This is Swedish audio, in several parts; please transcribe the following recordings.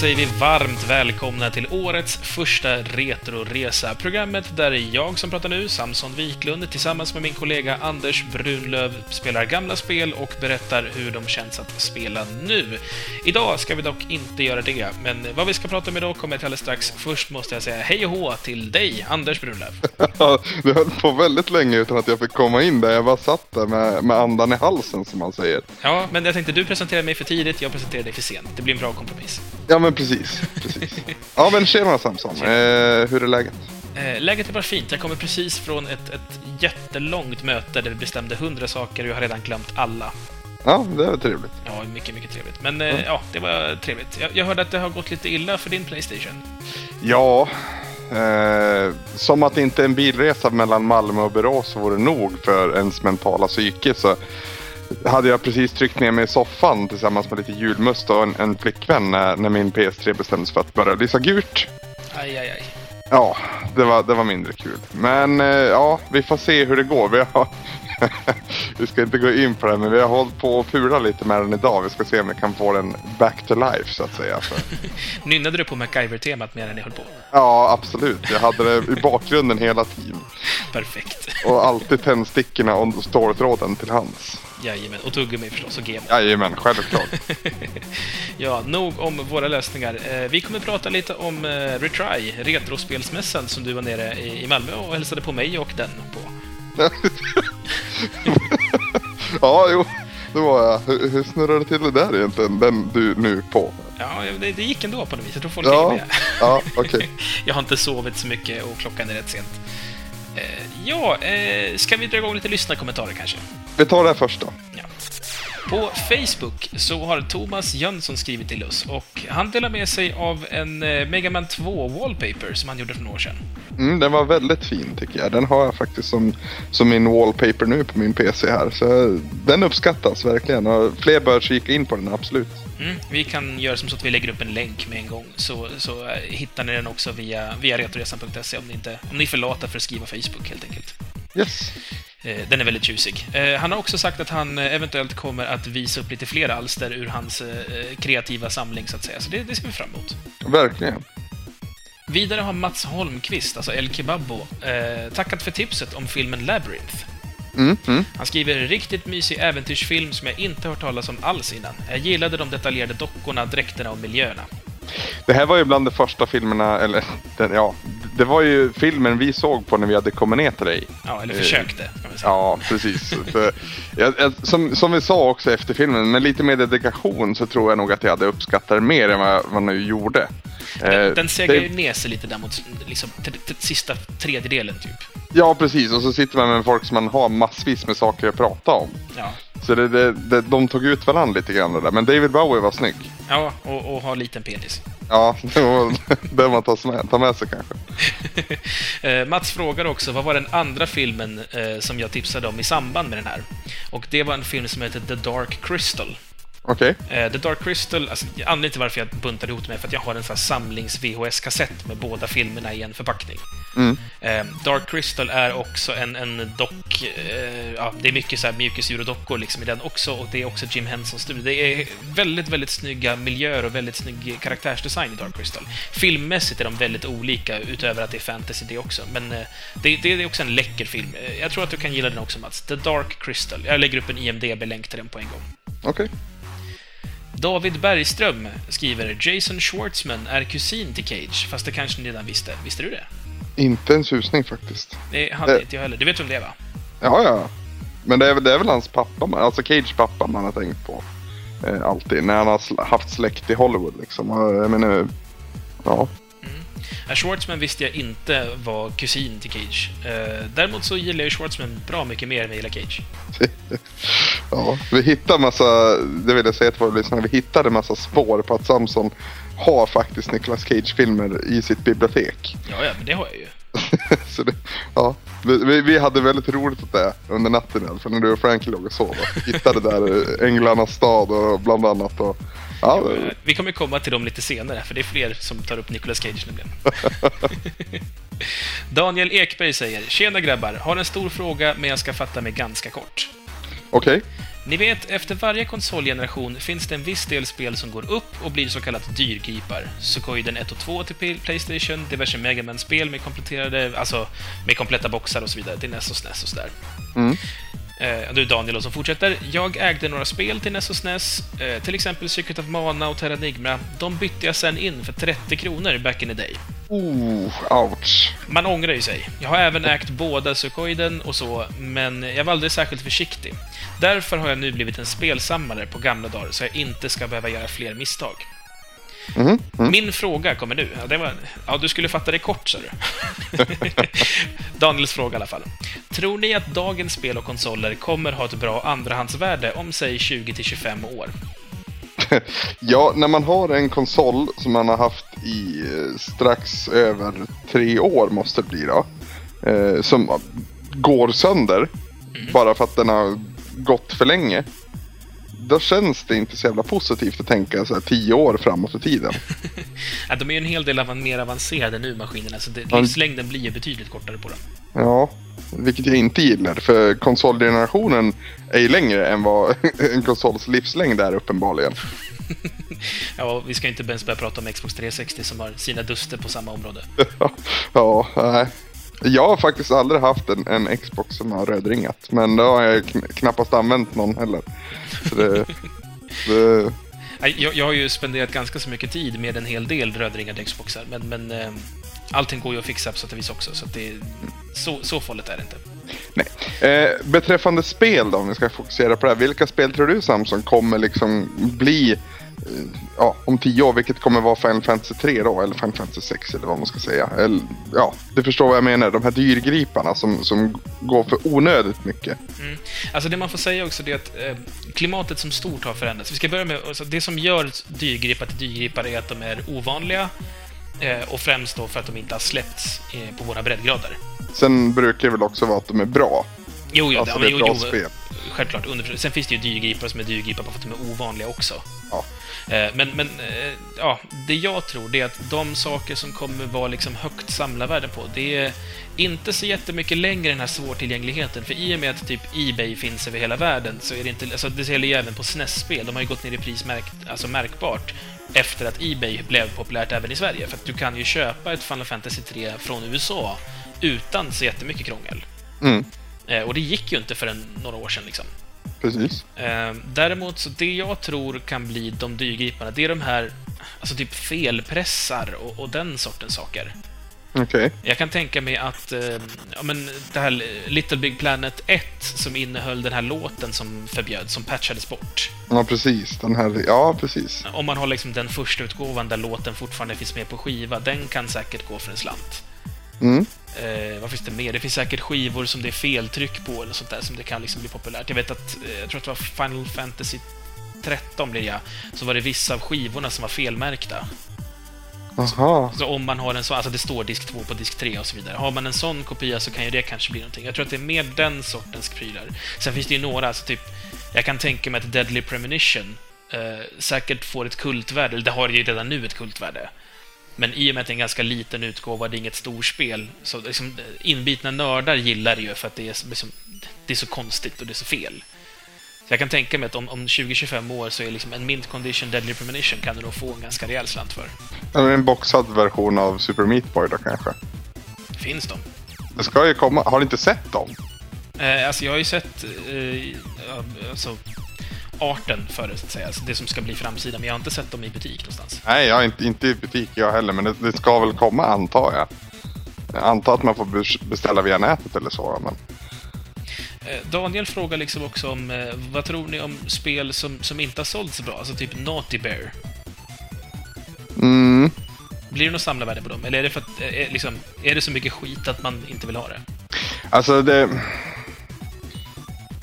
säger vi varmt välkomna till årets första Retroresa. Programmet där jag som pratar nu, Samson Wiklund, tillsammans med min kollega Anders Brunlöv spelar gamla spel och berättar hur de känns att spela nu. Idag ska vi dock inte göra det, men vad vi ska prata om idag kommer jag till alldeles strax. Först måste jag säga hej och hå till dig, Anders Brunlöv. du höll på väldigt länge utan att jag fick komma in där. Jag bara satt där med, med andan i halsen, som man säger. Ja, men jag tänkte du presenterade mig för tidigt, jag presenterade dig för sent. Det blir en bra kompromiss. Ja, men precis. precis. Ja, men tjena Samson. Eh, hur är läget? Eh, läget är bara fint. Jag kommer precis från ett, ett jättelångt möte där vi bestämde hundra saker och jag har redan glömt alla. Ja, det var trevligt. Ja, mycket, mycket trevligt. Men eh, ja, det var trevligt. Jag, jag hörde att det har gått lite illa för din Playstation. Ja, eh, som att inte en bilresa mellan Malmö och Borås vore nog för ens mentala psyke så hade jag precis tryckt ner mig i soffan tillsammans med lite julmust och en, en flickvän när, när min PS3 bestämdes för att börja lysa gult. Aj, aj, aj. Ja, det var, det var mindre kul. Men eh, ja, vi får se hur det går. Vi, har vi ska inte gå in på det, men vi har hållit på och pula lite med den idag. Vi ska se om vi kan få den back to life, så att säga. Nynnade du på MacGyver-temat medan ni höll på? Ja, absolut. Jag hade det i bakgrunden hela tiden. Perfekt. Och alltid tändstickorna och ståltråden till hands. Jajamän, och tuggummi förstås, och gemo. Jajamän, självklart. ja, nog om våra lösningar. Eh, vi kommer prata lite om eh, Retry, Retrospelsmässan som du var nere i Malmö och hälsade på mig och den på. ja, jo, det var jag. Hur, hur snurrade det till det där egentligen, den du nu på? Ja, det, det gick ändå på något vis. Jag tror folk ja, med. ja, okay. jag har inte sovit så mycket och klockan är rätt sent. Eh, ja, eh, ska vi dra igång lite lyssnarkommentarer kanske? Vi tar det här först då. På Facebook så har Thomas Jönsson skrivit till oss och han delar med sig av en eh, Mega Man 2 Wallpaper som han gjorde för några år sedan. Mm, den var väldigt fin tycker jag. Den har jag faktiskt som, som min wallpaper nu på min PC här. Så den uppskattas verkligen och fler bör kika in på den, absolut. Mm, vi kan göra som så att vi lägger upp en länk med en gång, så, så uh, hittar ni den också via, via retoresan.se om ni, inte, om ni är för lata för att skriva Facebook helt enkelt. Yes. Uh, den är väldigt tjusig. Uh, han har också sagt att han eventuellt kommer att visa upp lite fler alster ur hans kreativa samling, så att säga. Så det, det ser vi fram emot. Verkligen. Vidare har Mats Holmqvist, alltså El Kebabbo, tackat för tipset om filmen Labyrinth. Mm, mm. Han skriver riktigt mysig äventyrsfilm som jag inte hört talas om alls innan. Jag gillade de detaljerade dockorna, dräkterna och miljöerna. Det här var ju bland de första filmerna, eller den, ja, det var ju filmen vi såg på när vi hade kommit ner till dig. Ja, eller försökte. Ja, precis. För, jag, som, som vi sa också efter filmen, med lite mer dedikation så tror jag nog att jag hade uppskattat det mer än vad man nu gjorde. Den, den segar ju ner sig lite där mot liksom, sista tredjedelen, typ. Ja, precis. Och så sitter man med folk som man har massvis med saker att prata om. Ja. Så det, det, det, de tog ut varandra lite grann där. Men David Bowie var snygg. Ja, och, och har liten penis. Ja, det var det man tar med, tar med sig kanske. Eh, Mats frågar också, vad var den andra filmen eh, som jag tipsade om i samband med den här? Och det var en film som heter The Dark Crystal. Okej. Okay. Uh, The Dark Crystal, alltså, anledningen till varför jag buntade ihop det med för att jag har en sån samlings VHS-kassett med båda filmerna i en förpackning. Mm. Uh, Dark Crystal är också en, en dock... Uh, ja, det är mycket så här mjukisdjur och dockor liksom i den också, och det är också Jim Hensons studio. Det är väldigt, väldigt snygga miljöer och väldigt snygg karaktärsdesign i Dark Crystal. Filmmässigt är de väldigt olika, utöver att det är fantasy det också, men det, det, är också en läcker film. Jag tror att du kan gilla den också, Mats. The Dark Crystal. Jag lägger upp en IMDB-länk till den på en gång. Okej. Okay. David Bergström skriver Jason Schwartzman är kusin till Cage, fast det kanske ni redan visste. Visste du det? Inte en susning faktiskt. Det hade det... inte jag heller. Du vet vem det är va? Ja, ja. Men det är, det är väl hans pappa, alltså Cage pappa man har tänkt på. Eh, alltid. När han har haft släkt i Hollywood liksom. Jag menar, ja. Schwartzman visste jag inte var kusin till Cage. Uh, däremot så gillar jag Schwartzman bra mycket mer än jag gillar Cage. ja, vi hittade massa, det vill jag säga till våra lyssnare, vi hittade massa spår på att Samson har faktiskt Nicolas Cage-filmer i sitt bibliotek. Ja, ja, men det har jag ju. så det, ja, vi, vi, hade väldigt roligt åt det under natten i alla fall när du och Frankie låg och sov. Hittade där Änglarnas stad och bland annat. Och, Ja, jo, vi kommer komma till dem lite senare, för det är fler som tar upp Nicolas Cage nämligen. Daniel Ekberg säger “Tjena grabbar, har en stor fråga men jag ska fatta mig ganska kort”. Okej. Okay. Ni vet, efter varje konsolgeneration finns det en viss del spel som går upp och blir så kallat dyrgripar. Suikoiden 1 och 2 till Playstation, diverse Mega man spel med kompletterade, alltså med kompletta boxar och så vidare till NES och SNES och sådär. Mm. Eh, du Daniel som fortsätter. Jag ägde några spel till NES och SNES, eh, till exempel Secret of Mana och Terranigma. De bytte jag sen in för 30 kronor back in the day. Oh, ouch. Man ångrar ju sig. Jag har även ägt båda Suikoiden och så, men jag var aldrig särskilt försiktig. Därför har jag nu blivit en spelsamlare på gamla dagar, så jag inte ska behöva göra fler misstag. Mm. Mm. Min fråga kommer nu. Ja, var, ja, du skulle fatta det kort, sa du. Daniels fråga i alla fall. Tror ni att dagens spel och konsoler kommer ha ett bra andrahandsvärde om, säg 20-25 år? ja, när man har en konsol som man har haft i eh, strax över tre år måste det bli då. Eh, som går sönder mm. bara för att den har gått för länge. Då känns det inte så jävla positivt att tänka så här tio år framåt i tiden. ja, de är ju en hel del mer avancerade nu, maskinerna, så det, livslängden blir ju betydligt kortare på dem. Ja, vilket jag inte gillar. För konsolgenerationen är ju längre än vad en konsols livslängd är uppenbarligen. ja, vi ska inte ens börja prata om Xbox 360 som har sina duster på samma område. ja, nej. Jag har faktiskt aldrig haft en, en Xbox som har rödringat. Men då har jag knappast använt någon heller. Så det, det... Jag, jag har ju spenderat ganska så mycket tid med en hel del rödringade Xboxar, men, men eh, allting går ju att fixa på sätt och vis också, så det, så, så farligt är det inte. Nej. Eh, beträffande spel då, om vi ska fokusera på det här. Vilka spel tror du Samson kommer liksom bli ja, om tio år, vilket kommer vara Final Fantasy 3 då, eller Final Fantasy 6 eller vad man ska säga. Eller, ja, du förstår vad jag menar, de här dyrgriparna som, som går för onödigt mycket. Mm. Alltså det man får säga också är att eh, klimatet som stort har förändrats. Vi ska börja med, alltså, det som gör dyrgripar till dyrgripar är att de är ovanliga eh, och främst då för att de inte har släppts eh, på våra breddgrader. Sen brukar det väl också vara att de är bra. Jo, jo, alltså, det, är jo, bra jo, spel. Självklart. Under, sen finns det ju dyrgripar som är dyrgripar bara för att de är ovanliga också. Ja. Eh, men, men eh, ja, det jag tror det är att de saker som kommer vara liksom högt samlarvärde på, det är inte så jättemycket längre den här svårtillgängligheten. För i och med att typ Ebay finns över hela världen så är det inte... Alltså det gäller ju även på SNES-spel. De har ju gått ner i pris märk, alltså märkbart efter att Ebay blev populärt även i Sverige. För att du kan ju köpa ett Final Fantasy 3 från USA utan så jättemycket krångel. Mm. Eh, och det gick ju inte förrän några år sedan liksom. Precis. Eh, däremot, så det jag tror kan bli de dyrgriparna, det är de här, alltså typ felpressar och, och den sortens saker. Okay. Jag kan tänka mig att, eh, ja men det här Little Big Planet 1 som innehöll den här låten som förbjöds, som patchades bort. Ja, precis. Den här, ja, precis. Om man har liksom den första utgåvan där låten fortfarande finns med på skiva, den kan säkert gå för en slant. Mm. Eh, vad finns det mer? Det finns säkert skivor som det är feltryck på eller sånt där som det kan liksom bli populärt. Jag vet att, eh, jag tror att det var Final Fantasy 13 blir det så var det vissa av skivorna som var felmärkta. Aha. Så, så, om man har en sån, alltså det står disk 2 på disk 3 och så vidare. Har man en sån kopia så kan ju det kanske bli någonting. Jag tror att det är mer den sortens prylar. Sen finns det ju några, alltså typ, jag kan tänka mig att Deadly Premonition eh, säkert får ett kultvärde, eller det har ju redan nu ett kultvärde. Men i och med att det är en ganska liten utgåva, det är inget storspel, så liksom, inbitna nördar gillar det ju för att det är, liksom, det är så konstigt och det är så fel. Så jag kan tänka mig att om, om 20-25 år så är liksom en mint condition Deadly Premonition kan du nog få en ganska rejäl slant för. Eller en boxad version av Super Meat Boy då kanske? Finns de? Det ska ju komma. Har du inte sett dem? Eh, alltså jag har ju sett eh, alltså, arten för det, så att säga. Alltså det som ska bli framsidan. Men jag har inte sett dem i butik någonstans. Nej, jag inte, inte i butik jag heller. Men det, det ska väl komma antar jag. Jag antar att man får beställa via nätet eller så. Men... Eh, Daniel frågar liksom också om eh, vad tror ni om spel som, som inte har sålt så bra? Alltså typ Naughty Bear. Mm. Blir det något samlarvärde på dem? Eller är det, för att, är, eh, liksom, är det så mycket skit att man inte vill ha det? Alltså det...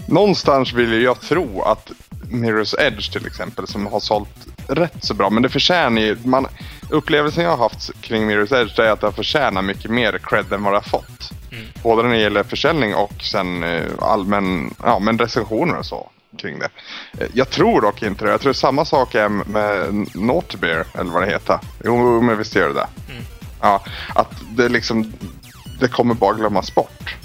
Någonstans vill jag tro att Mirror's Edge till exempel som har sålt rätt så bra. Men det förtjänar ju... Man, upplevelsen jag har haft kring Mirror's Edge är att det förtjänar mycket mer cred än vad det har fått. Mm. Både när det gäller försäljning och sen eh, allmän ja, men recensioner och så kring det. Eh, jag tror dock inte det. Jag tror samma sak är med Bear, eller vad det heter. Jo, men visst gör det det. Mm. Ja, att det liksom... Det kommer bara glömmas bort.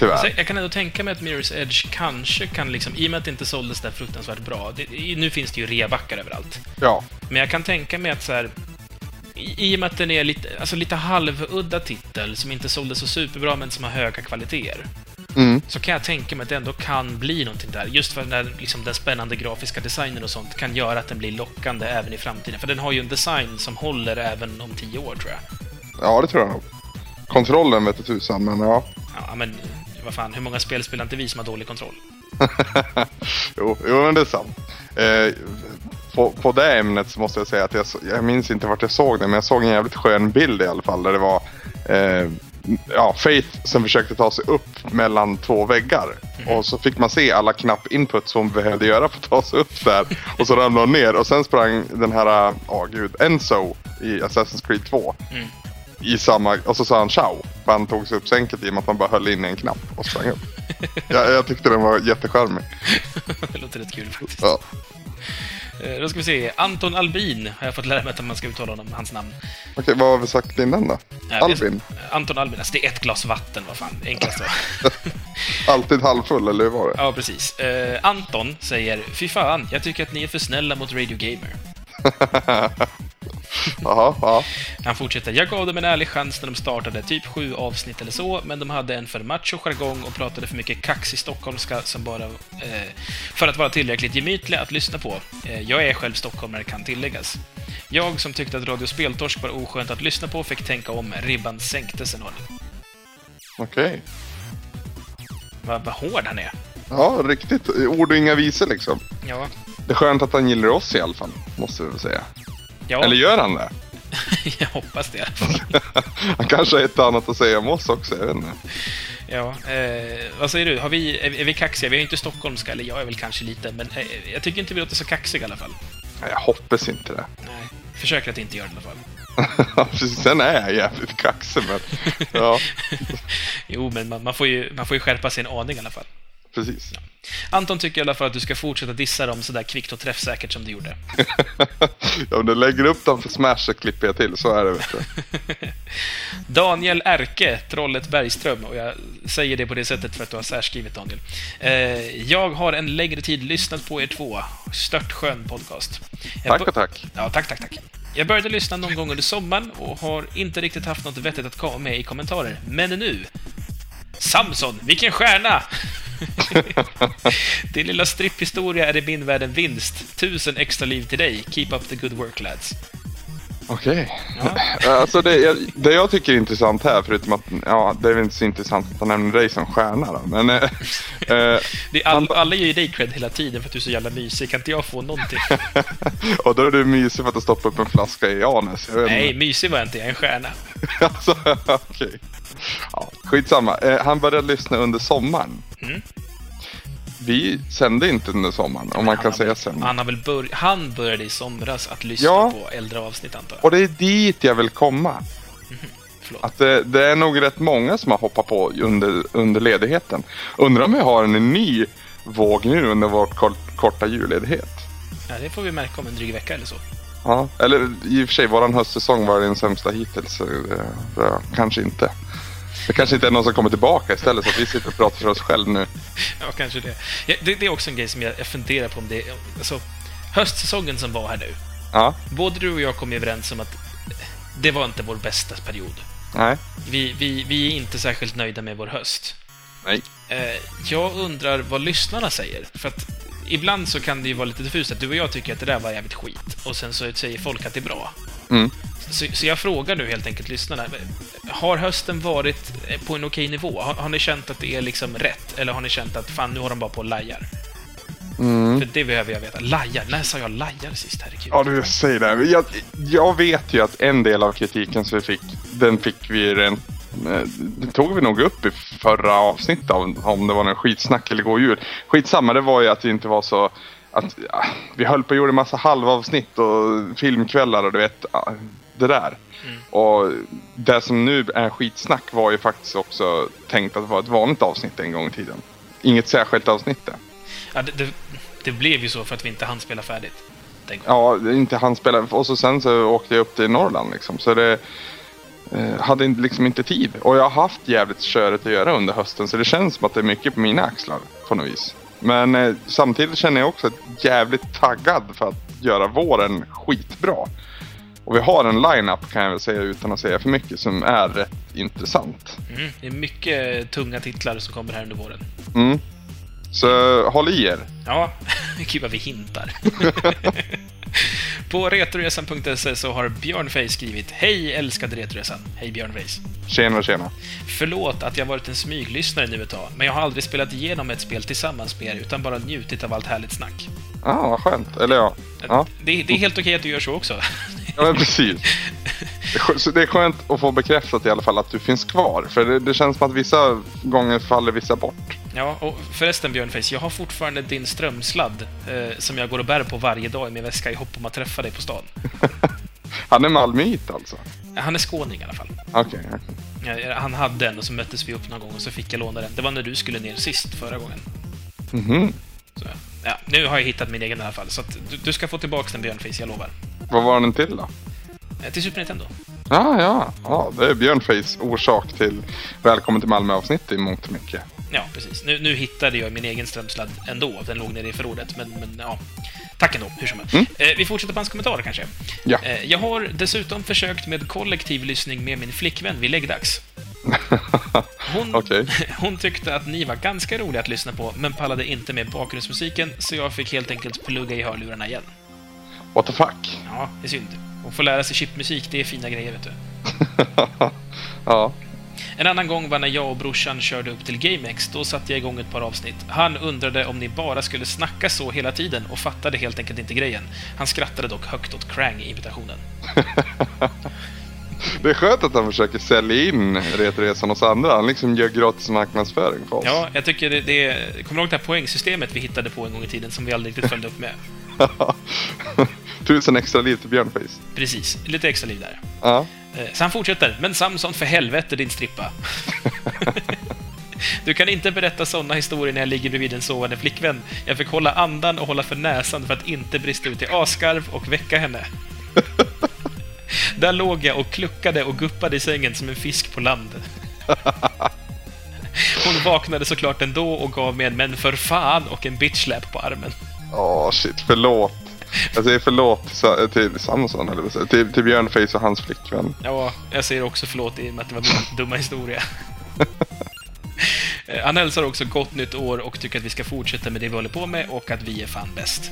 Tyvärr. Så jag kan ändå tänka mig att Mirror's Edge kanske kan liksom, i och med att det inte såldes där fruktansvärt bra, det, nu finns det ju reabackar överallt. Ja. Men jag kan tänka mig att så här, i, och med att den är lite, alltså lite halvudda titel, som inte sålde så superbra men som har höga kvaliteter, Mm. så kan jag tänka mig att det ändå kan bli någonting där. Just för den, liksom, den spännande grafiska designen och sånt kan göra att den blir lockande även i framtiden. För den har ju en design som håller även om tio år, tror jag. ja, det tror jag nog. Kontrollen vet tusan, men ja. Ja, men vad fan, hur många spel spelar inte vi som har dålig kontroll? jo, jo, men det är sant. Eh, på, på det ämnet så måste jag säga att jag, jag minns inte vart jag såg det, men jag såg en jävligt skön bild i alla fall där det var eh, ja, Faith som försökte ta sig upp mellan två väggar. Och så fick man se alla knappinput som hon behövde göra för att ta sig upp där. Och så ramlade hon ner och sen sprang den här, åh gud, Enzo i Assassin's Creed 2. Mm. I samma, och så sa han ciao. För han tog sig upp sänket i och med att man bara höll in en knapp och sprang upp. jag, jag tyckte den var jättecharmig. det låter rätt kul faktiskt. Ja. Eh, Då ska vi se. Anton Albin har jag fått lära mig att man ska uttala honom, hans namn. Okej, vad har vi sagt innan då? Ja, det är- Albin? Anton Albin. Alltså, det är ett glas vatten, vad fan. Enklast så. Alltid halvfull, eller hur var det? Ja, precis. Eh, Anton säger Fy fan, jag tycker att ni är för snälla mot Radio Gamer. Jaha, ja. Han fortsätter. Jag gav dem en ärlig chans när de startade, typ sju avsnitt eller så, men de hade en för macho jargong och pratade för mycket kaxig stockholmska som bara... Eh, för att vara tillräckligt gemytlig att lyssna på. Eh, jag är själv stockholmare, kan tilläggas. Jag som tyckte att Radio Speltorsk var oskönt att lyssna på fick tänka om. Ribban sänktes en aning. Okej. Vad vad hård han är. Ja, riktigt. Ord och inga visor liksom. Ja. Det är skönt att han gillar oss i alla fall, måste vi väl säga. Ja, Eller gör han det? jag hoppas det. han kanske har ett annat att säga om oss också, jag vet inte. Ja, eh, vad säger du? Har vi, är, är vi kaxiga? Vi är inte stockholmska, eller jag är väl kanske lite, men eh, jag tycker inte vi låter så kaxiga i alla fall. Nej, Jag hoppas inte det. Nej, försöker att inte göra det i alla fall. Sen är jag jävligt kaxig, men ja, Jo, men man, man, får ju, man får ju skärpa sig en aning i alla fall. Precis. Anton tycker i alla fall att du ska fortsätta dissa dem sådär kvickt och träffsäkert som du gjorde. ja, om du lägger upp dem för Smash så klipper jag till, så är det vet. Daniel Erke, Trollet Bergström, och jag säger det på det sättet för att du har särskrivit Daniel. Eh, jag har en längre tid lyssnat på er två. Stört skön podcast. Jag Tack och tack. Ja, tack, tack, tack. Jag började lyssna någon gång under sommaren och har inte riktigt haft något vettigt att komma med i kommentarer. Men nu... Samson, vilken stjärna! Din lilla stripphistoria är i min värld en vinst. Tusen extra liv till dig. Keep up the good work, lads. Okej. Ja. Alltså det, jag, det jag tycker är intressant här, förutom att ja, det är väl inte så intressant att han nämner dig som stjärna då, men... eh, eh, Det är all, alla ger ju dig cred hela tiden för att du är så jävla mysig. Kan inte jag få någonting? och då är du mysig för att du stoppar upp en flaska i anus. Nej, mysig var jag inte. Jag är en stjärna. alltså, okej. Ja, skitsamma. Eh, han började lyssna under sommaren. Mm. Vi sände inte under sommaren, om man Han kan säga sen. Han, har väl bör, han började i somras att lyssna Ja. på äldre avsnitt, antar jag. Och det är dit jag vill komma. Förlåt. Att det, det är nog rätt många som har hoppat på under, under ledigheten. Undrar om vi har en ny våg nu under vår kort, korta julledighet. Ja, det får vi märka om en dryg vecka eller så. Ja, eller i och för sig, våran höstsäsong var den sämsta hittills. Så, det, det, kanske inte. Det kanske inte är någon som kommer tillbaka istället så att vi sitter och pratar för oss själva nu. Ja, kanske det. Ja, det. Det är också en grej som jag, jag funderar på om det... Alltså, höstsäsongen som var här nu. Ja, Både du och jag kom överens om att det var inte vår bästa period. nej, Vi, vi, vi är inte särskilt nöjda med vår höst. nej. Eh, jag undrar vad lyssnarna säger. För att ibland så kan det ju vara lite diffust att du och jag tycker att det där var jävligt skit. Och sen så säger folk att det är bra. Mm. Så, så jag frågar nu helt enkelt lyssnarna. Har hösten varit på en okej nivå? Har, har ni känt att det är liksom rätt? Eller har ni känt att fan, nu har de bara på och lajar? Mm. För det behöver jag veta. Lajar? När sa jag lajar sist? Herregud. Ja, du säger det. Jag, jag vet ju att en del av kritiken som vi fick, den fick vi rent eh, det tog vi nog upp i förra avsnittet om, om det var någon skitsnack eller god jul. Skitsamma, det var ju att det inte var så att ja, vi höll på och gjorde massa halvavsnitt och filmkvällar och du vet, ja, det där. Mm. Och det som nu är skitsnack var ju faktiskt också tänkt att vara ett vanligt avsnitt en gång i tiden. Inget särskilt avsnitt det. Ja, det, det, det blev ju så för att vi inte hann spela färdigt. Ja, inte han spelade. Och så sen så åkte jag upp till Norrland liksom. Så det... eh, hade liksom inte tid. Och jag har haft jävligt körigt att göra under hösten så det känns som att det är mycket på mina axlar på något vis. Men eh, samtidigt känner jag också att jävligt taggad för att göra våren skitbra. Och vi har en line-up kan jag väl säga utan att säga för mycket som är rätt intressant. Mm, det är mycket tunga titlar som kommer här under våren. Mm. Så håll i er. Ja, gud vad vi hintar. På Retroresan.se så har Björnface skrivit Hej älskade Retroresan. Hej Björnface. Tjena, tjena. Förlåt att jag varit en smyglyssnare nu ett tag, men jag har aldrig spelat igenom ett spel tillsammans med er utan bara njutit av allt härligt snack. Ja, ah, vad skönt. Eller ja. ja. Det, det är helt okej att du gör så också. Ja, men precis. Så det är skönt att få bekräftat i alla fall att du finns kvar. För det, det känns som att vissa gånger faller vissa bort. Ja, och förresten Björnface, jag har fortfarande din strömsladd eh, som jag går och bär på varje dag i min väska i hopp om att träffa dig på stan. Han är malmöit alltså? Han är skåning i alla fall. Okej. Okay, okay. Han hade en och så möttes vi upp någon gång och så fick jag låna den. Det var när du skulle ner sist förra gången. Mhm. Så, ja, nu har jag hittat min egen i alla fall, så du, du, ska få tillbaka den Björnface, jag lovar. Vad var den till då? Eh, till Super Nintendo. Ja, ja. ja det är Björnface orsak till Välkommen till Malmö-avsnitt i mångt och mycket. Ja, precis. Nu, nu hittade jag min egen strömsladd ändå. Den låg nere i förrådet, men, men ja. Tack ändå, hur som helst. Mm. Eh, vi fortsätter på hans kommentarer kanske. Ja. Eh, jag har dessutom försökt med kollektiv lyssning med min flickvän vid läggdags. Hon, okay. hon tyckte att ni var ganska roliga att lyssna på, men pallade inte med bakgrundsmusiken, så jag fick helt enkelt plugga i hörlurarna igen. What the fuck? Ja, det är synd. Hon får lära sig chipmusik, det är fina grejer, vet du. ja. En annan gång var när jag och brorsan körde upp till GameX. Då satte jag igång ett par avsnitt. Han undrade om ni bara skulle snacka så hela tiden och fattade helt enkelt inte grejen. Han skrattade dock högt åt Krang-invitationen. Det är skönt att han försöker sälja in Retroresan hos andra. Han liksom gör gratis marknadsföring för oss. Ja, jag tycker det, det är... Kommer du ihåg det här poängsystemet vi hittade på en gång i tiden som vi aldrig riktigt följde upp med? Tusen extra liv till Björnface. Precis, lite extra liv där. Ja. Eh, så han fortsätter. Men Samson, för helvete din strippa. Du kan inte berätta sådana historier när jag ligger bredvid en sovande flickvän. Jag fick hålla andan och hålla för näsan för att inte brista ut i asgarv och väcka henne. Där låg jag och kluckade och guppade i sängen som en fisk på land. Hon vaknade såklart ändå och gav mig en men för fan och en bitchlap på armen. Åh, oh, shit. Förlåt. Jag säger förlåt till Samson, eller till, till Björnface och hans flickvän. Ja, jag säger också förlåt i och med att det var min dumma historia. Han hälsar också gott nytt år och tycker att vi ska fortsätta med det vi håller på med och att vi är fan bäst.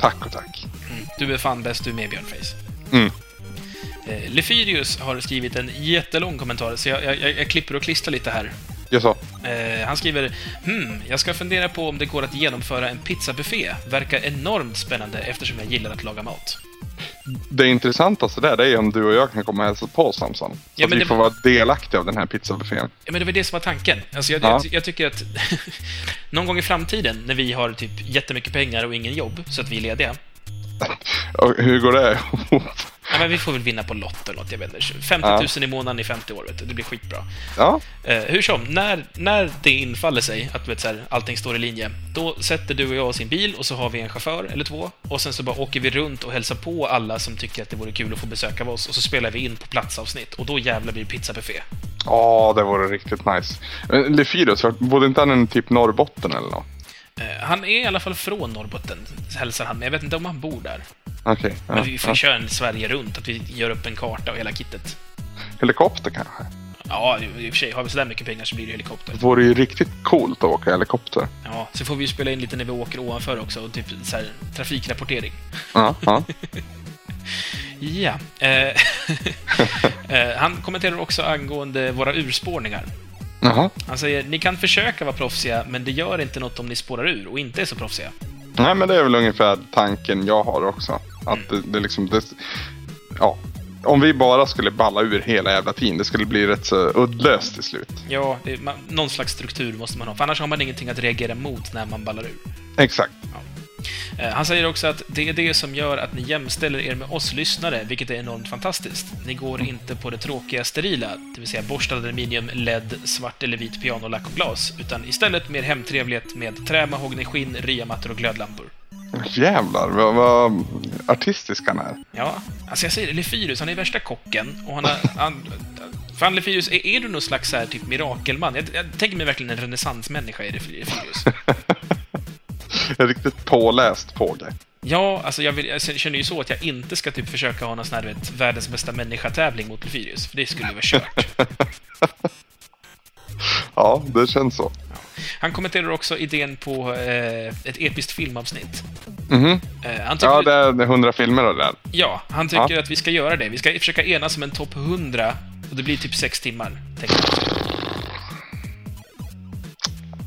Tack och tack. Mm. Du är fan bäst, du är med Björnface. Mm. Eh, Lefyrius har skrivit en jättelång kommentar, så jag, jag, jag klipper och klistrar lite här. Jag så. Eh, han skriver Hmm, jag ska fundera på om det går att genomföra en pizzabuffé. Verkar enormt spännande eftersom jag gillar att laga mat. Det intressantaste där det är om du och jag kan komma och hälsa på Samson. Så Ja, att vi det- får vara delaktiga av den här pizzabuffén. Ja, men det var det som var tanken. Alltså, jag, Ja. jag, jag tycker att någon gång i framtiden, när vi har typ jättemycket pengar och ingen jobb, så att vi är lediga, hur går det ihop? ja, men vi får väl vinna på Lotto eller något, jag vet inte. 50 000 i månaden i 50 år, vet du. Det blir skitbra. Ja, Eh, hur som, när, när det infaller sig att vet, så här, allting står i linje, då sätter du och jag oss i en bil och så har vi en chaufför eller två och sen så bara åker vi runt och hälsar på alla som tycker att det vore kul att få besök av oss och så spelar vi in på platsavsnitt och då jävlar blir det pizzabuffé. Ja, det vore riktigt nice. Lefyrius, bodde inte han i typ Norrbotten eller något? Eh, han är i alla fall från Norrbotten, hälsar han, men jag vet inte om han bor där. Okej. ja, Men vi får ja. köra en Sverige runt, att vi gör upp en karta och hela kittet. Helikopter kanske? Ja, i och för sig, har vi sådär mycket pengar så blir det helikopter. Det vore ju riktigt coolt att åka helikopter. Ja, så får vi ju spela in lite när vi åker ovanför också, och typ så här, trafikrapportering. Ja, ja. Ja. Eh, eh, han kommenterar också angående våra urspårningar. Jaha. Han säger ni kan försöka vara proffsiga, men det gör inte något om ni spårar ur och inte är så proffsiga. Nej, men det är väl ungefär tanken jag har också. Att det, det liksom... Det, ja. Om vi bara skulle balla ur hela jävla tiden, det skulle bli rätt så uddlöst till slut. Ja, det, man, någon slags struktur måste man ha, för annars har man ingenting att reagera mot när man ballar ur. Exakt. Eh, Han säger också att det är det som gör att ni jämställer er med oss lyssnare, vilket är enormt fantastiskt. Ni går inte på det tråkiga sterila, det vill säga borstad aluminium, LED, svart eller vit pianolack och glas, utan istället mer hemtrevlighet med trä, mahogny, skinn, ryamattor och glödlampor. Jävlar vad, vad artistisk han är. Ja, alltså jag säger det, Lefyrus, han är värsta kocken och han har... Han, Fan, Lefyrius, är, är du någon slags här, typ mirakelman? Jag, jag tänker mig verkligen en renässansmänniska i Lefyrius. En riktigt påläst fågel. Ja, alltså jag, vill, jag känner ju så att jag inte ska typ försöka ha någon sån här, vet, världens bästa människa-tävling mot Lefyrius, för det skulle ju vara kört. Ja, det känns så. Han kommenterar också idén på eh, ett episkt filmavsnitt. Mhm. Eh, han tycker, Ja, det är 100 filmer och det där. ja, han tycker att vi ska göra det. Vi ska försöka enas om en topp 100 och det blir typ sex timmar, tänker jag.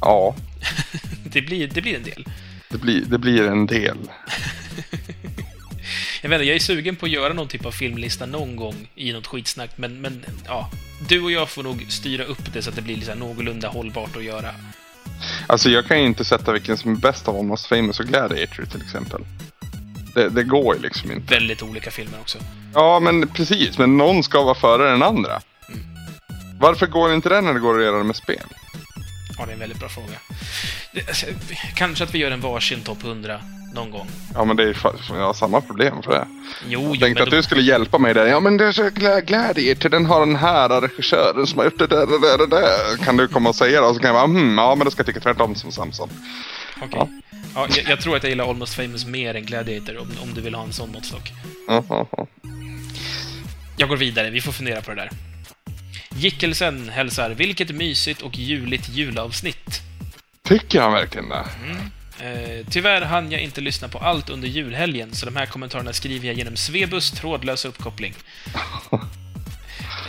Ja, Det blir, det blir en del. Det blir, det blir en del. Jag vet inte, jag är sugen på att göra någon typ av filmlista någon gång i något skitsnack, men, men ja. Du och jag får nog styra upp det så att det blir liksom någorlunda hållbart att göra. Alltså jag kan ju inte sätta vilken som är bäst av Almost famous och Gladiator till exempel. Det, det går ju liksom inte. Väldigt olika filmer också. Ja, men precis. Men någon ska vara före den andra. Varför går inte det när det går att göra det med spel? Ja, det är en väldigt bra fråga. Alltså, kanske att vi gör en varsin topp 100 någon gång. Ja, men det är jag har samma problem för det. Jo, Jag jo, tänkte men att då, du skulle hjälpa mig där. Ja, men det är så Gla- Gladiator, den har den här regissören som har gjort det där, det där, det där. Kan du komma och säga det? Och så kan jag bara, hmm, ja, men då ska jag tycka tvärtom som Samson. okej. Ja, jag, jag tror att jag gillar Almost famous mer än Gladiator, om, om du vill ha en sån måttstock. Ja, ja, ja. Jag går vidare, vi får fundera på det där. Gickelsen hälsar, vilket mysigt och juligt julavsnitt. Tycker han verkligen det? Eh, tyvärr hann jag inte lyssna på allt under julhelgen, så de här kommentarerna skriver jag genom Svebus trådlösa uppkoppling.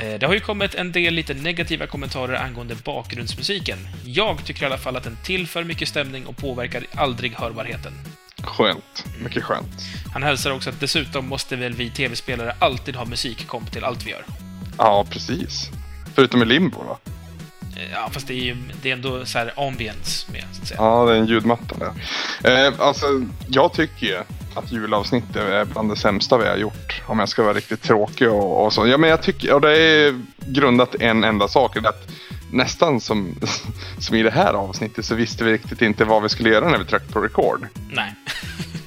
Eh, det har ju kommit en del lite negativa kommentarer angående bakgrundsmusiken. Jag tycker i alla fall att den tillför mycket stämning och påverkar aldrig hörbarheten. Skönt. Mycket skönt. Han hälsar också att dessutom måste väl vi tv-spelare alltid ha musikkomp till allt vi gör. Ja, precis. Förutom i Limbo då? Eh, ja, fast det är ju det är ändå så här ambience med, så att säga. Ja, det är en ljudmatta där. Eh, alltså, jag tycker ju att julavsnittet är bland det sämsta vi har gjort. Om jag ska vara riktigt tråkig och, och så. Ja, men jag tycker, och det är grundat en enda sak. det Att nästan som, som i det här avsnittet så visste vi riktigt inte vad vi skulle göra när vi tryckte på record. Nej.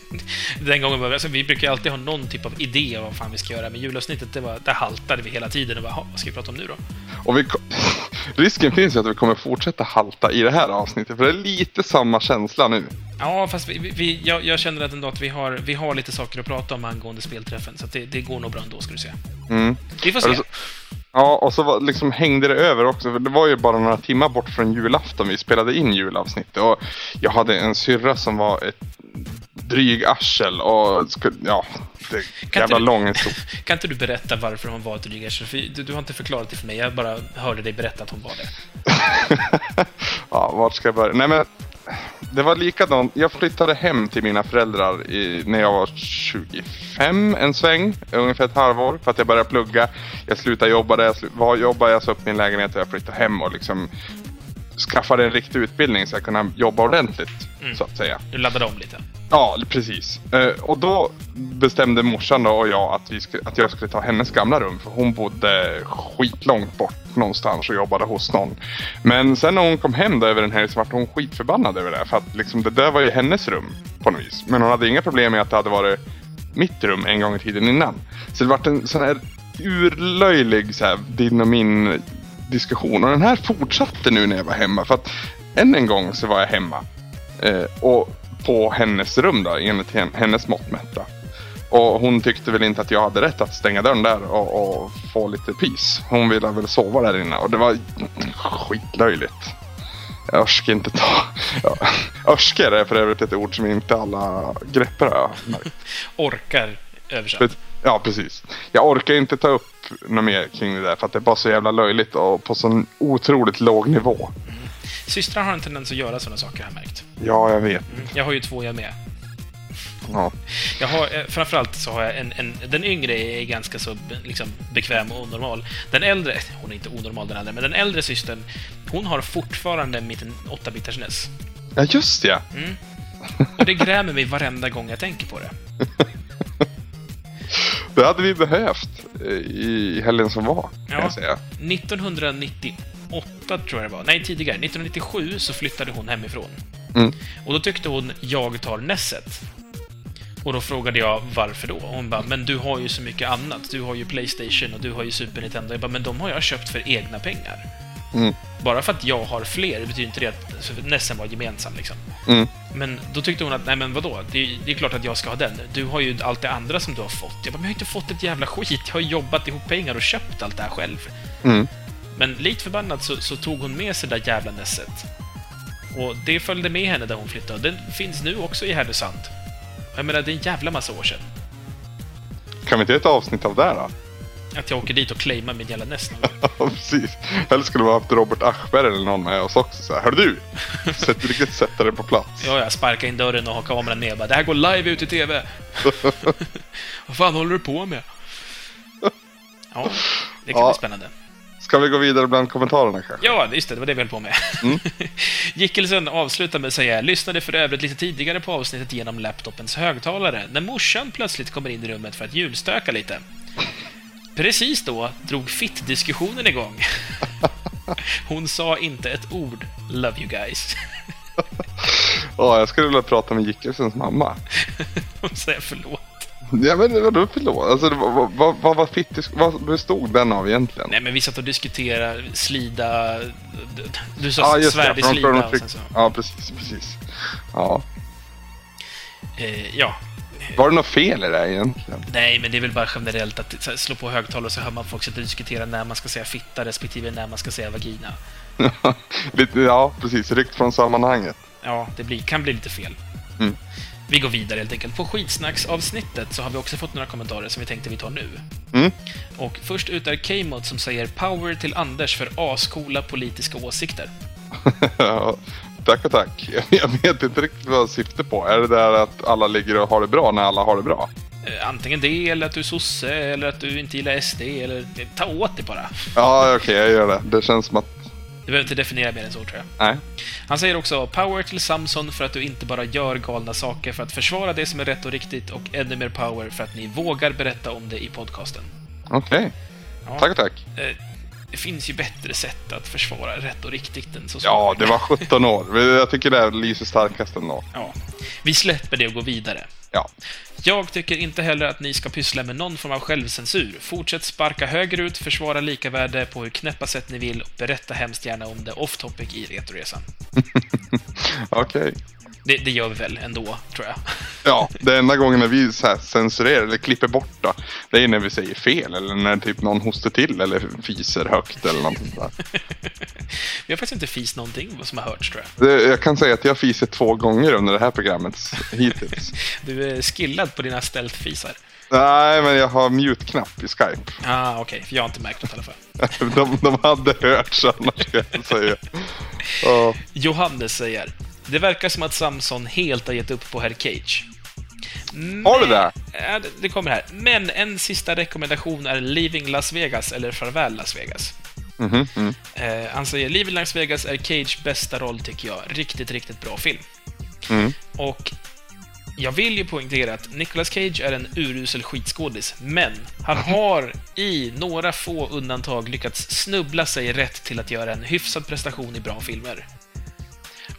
Den gången var alltså, vi brukar alltid ha någon typ av idé om vad fan vi ska göra, men julavsnittet, det var, där haltade vi hela tiden och bara, "Ha, vad ska vi prata om nu då? Och vi, risken finns ju att vi kommer fortsätta halta i det här avsnittet. För det är lite samma känsla nu. Ja, fast vi, vi, jag, jag känner att ändå att vi har, vi har lite saker att prata om angående spelträffen, så det, det går nog bra ändå, ska du se. Mm. Vi får se. Ja, och så var, liksom hängde det över också. För det var ju bara några timmar bort från julafton vi spelade in julavsnittet. Och jag hade en syrra som var ett dryg arsel och ja, det är Kan jävla du- lång historia. Kan inte du berätta varför hon var ett drygarsel? För du, du har inte förklarat det för mig, jag bara hörde dig berätta att hon var det. ja, vart ska jag börja? Nej men, det var likadant. Jag flyttade hem till mina föräldrar i, när jag var 25 en sväng, ungefär ett halvår, för att jag började plugga. Jag slutade jobba där, jag slu, var, jobbade, jag sa upp min lägenhet och jag flyttade hem och liksom skaffade en riktig utbildning så jag kunde jobba ordentligt, Mm. så att säga. Du laddade om lite. Ja, precis. Eh, och då bestämde morsan och jag att, vi skulle, att jag skulle ta hennes gamla rum. För hon bodde skitlångt bort någonstans och jobbade hos någon. Men sen när hon kom hem då över den här så vart hon skitförbannad över det. För att liksom, det där var ju hennes rum på något vis. Men hon hade inga problem med att det hade varit mitt rum en gång i tiden innan. Så det vart en sån här urlöjlig så här, din och min diskussion. Och den här fortsatte nu när jag var hemma. För att än en gång så var jag hemma. Eh, och på hennes rum då, enligt hen- hennes mått mätta. Och hon tyckte väl inte att jag hade rätt att stänga dörren där och, och få lite pis. Hon ville väl sova där inne och det var skitlöjligt. Jag orskar inte ta... Ja. Örsker är för övrigt ett ord som inte alla greppar. Orkar översatt. Ja, precis. Jag orkar inte ta upp något mer kring det där för att det är bara så jävla löjligt och på sån otroligt låg nivå. Systrar har en tendens att göra sådana saker, har jag märkt. Ja, jag vet. Mm. Jag har ju två jag med. Ja. Jag har, eh, framförallt så har jag en, en... Den yngre är ganska så liksom, bekväm och onormal. Den äldre... Hon är inte onormal den äldre, men den äldre systern, hon har fortfarande mitt 8-bitars NES. ja, just det. Mm. Och det grämer mig varenda gång jag tänker på det. Det hade vi behövt eh, i helgen som var, kan Ja. jag säga. 1998 tror jag det var. Nej, tidigare. 1997 så flyttade hon hemifrån. Mm. Och då tyckte hon, jag tar Nesset. Och då frågade jag varför då? Och hon bara, men du har ju så mycket annat. Du har ju Playstation och du har ju Super Nintendo. Jag bara, men de har jag köpt för egna pengar. Mm. Bara för att jag har fler betyder inte det att alltså, Nessen var gemensam liksom. Mm. Men då tyckte hon att, nej men vadå? Det, det är klart att jag ska ha den. Du har ju allt det andra som du har fått. Jag bara, men jag har inte fått ett jävla skit. Jag har jobbat ihop pengar och köpt allt det här själv. Mm. Men likt förbannat så, så tog hon med sig det där jävla Nesset. Och det följde med henne där hon flyttade. Den finns nu också i Härnösand. Jag menar, det är en jävla massa år sedan. Kan vi inte göra ett avsnitt av det här då? Att jag åker dit och claimar min jävla gång. Ja, precis. Eller skulle vi ha haft Robert Aschberg eller någon med oss också. Så här, Hör du! Sätt, riktigt sätta det på plats. Ja, jag sparkar in dörren och har kameran med. Bara, det här går live ut i TV. Vad fan håller du på med? Ja, det kan Ja. bli spännande. Ska vi gå vidare bland kommentarerna kanske? Ja, just det. Det var det vi höll på med. Mm. Gickelsen avslutar med att säga lyssnade för övrigt lite tidigare på avsnittet genom laptopens högtalare när morsan plötsligt kommer in i rummet för att julstöka lite. Precis då drog fitt-diskussionen igång. Hon sa inte ett ord “Love you guys”. Ja, jag skulle vilja prata med Gickelsens mamma. Hon säger förlåt. Ja men vadå förlåt? Alltså vad, vad, vad, vad, fitt, vad bestod den av egentligen? Nej, men vi satt och diskuterade slida... Du sa Ja svärd i slida Chrono och Trigger. sen så... Ja precis, precis. Ja. Eh, ja. Var det något fel i det här egentligen? Nej, men det är väl bara generellt att slå på högtalare och så hör man folk sitta och diskutera när man ska säga fitta respektive när man ska säga vagina. Ja precis, ryckt från sammanhanget. Ja, det blir, kan bli lite fel. Mm. Vi går vidare helt enkelt. På skitsnacksavsnittet så har vi också fått några kommentarer som vi tänkte vi tar nu. Mm. Och först ut är K-mod som säger “Power till Anders för ascoola politiska åsikter”. Tack och tack. Jag, vet inte riktigt vad jag syftar på. Är det där att alla ligger och har det bra när alla har det bra? Eh, Antingen det, eller att du är sosse, eller att du inte gillar SD, eller eh, ta åt det bara. Ja, okej, jag gör det. Det känns som att... Du behöver inte definiera mer än så, tror jag. Nej. Han säger också “Power till Samson för att du inte bara gör galna saker för att försvara det som är rätt och riktigt och ännu mer power för att ni vågar berätta om det i podcasten”. Okej. Ja. Tack och tack. Det finns ju bättre sätt att försvara rätt och riktigt än så. Ja, det var 17 år. Jag tycker det lyser starkast ändå. Ja. Vi släpper det och går vidare. Ja. Jag tycker inte heller att ni ska pyssla med någon form av självcensur. Fortsätt sparka högerut, försvara likavärde på hur knäppa sätt ni vill och berätta hemskt gärna om det off topic i Retoresan. Okej. Det, det gör vi väl ändå, tror jag. Ja, det enda gången när vi så censurerar eller klipper bort då, det är när vi säger fel eller när typ någon hostar till eller fiser högt eller något sånt där. Vi har faktiskt inte fis någonting som har hörts, tror jag. Det, jag kan säga att jag fiser två gånger under det här programmet hittills. Du är skillad på dina stealth-fisar. Nej, men jag har mute-knapp i Skype. Ah, okej. För jag har inte märkt något i alla fall. De, de hade hört annars ska jag säga. Ja. Johannes säger Det verkar som att Samson helt har gett upp på Herr Cage. Har du det? Ja, det- kommer här. Men en sista rekommendation är Leaving Las Vegas eller Farväl Las Vegas. Mm. Eh, han säger Leaving Las Vegas är Cage bästa roll, tycker jag. Riktigt, riktigt bra film. Mm. Och jag vill ju poängtera att Nicolas Cage är en urusel skitskådis, men han har i några få undantag lyckats snubbla sig rätt till att göra en hyfsad prestation i bra filmer.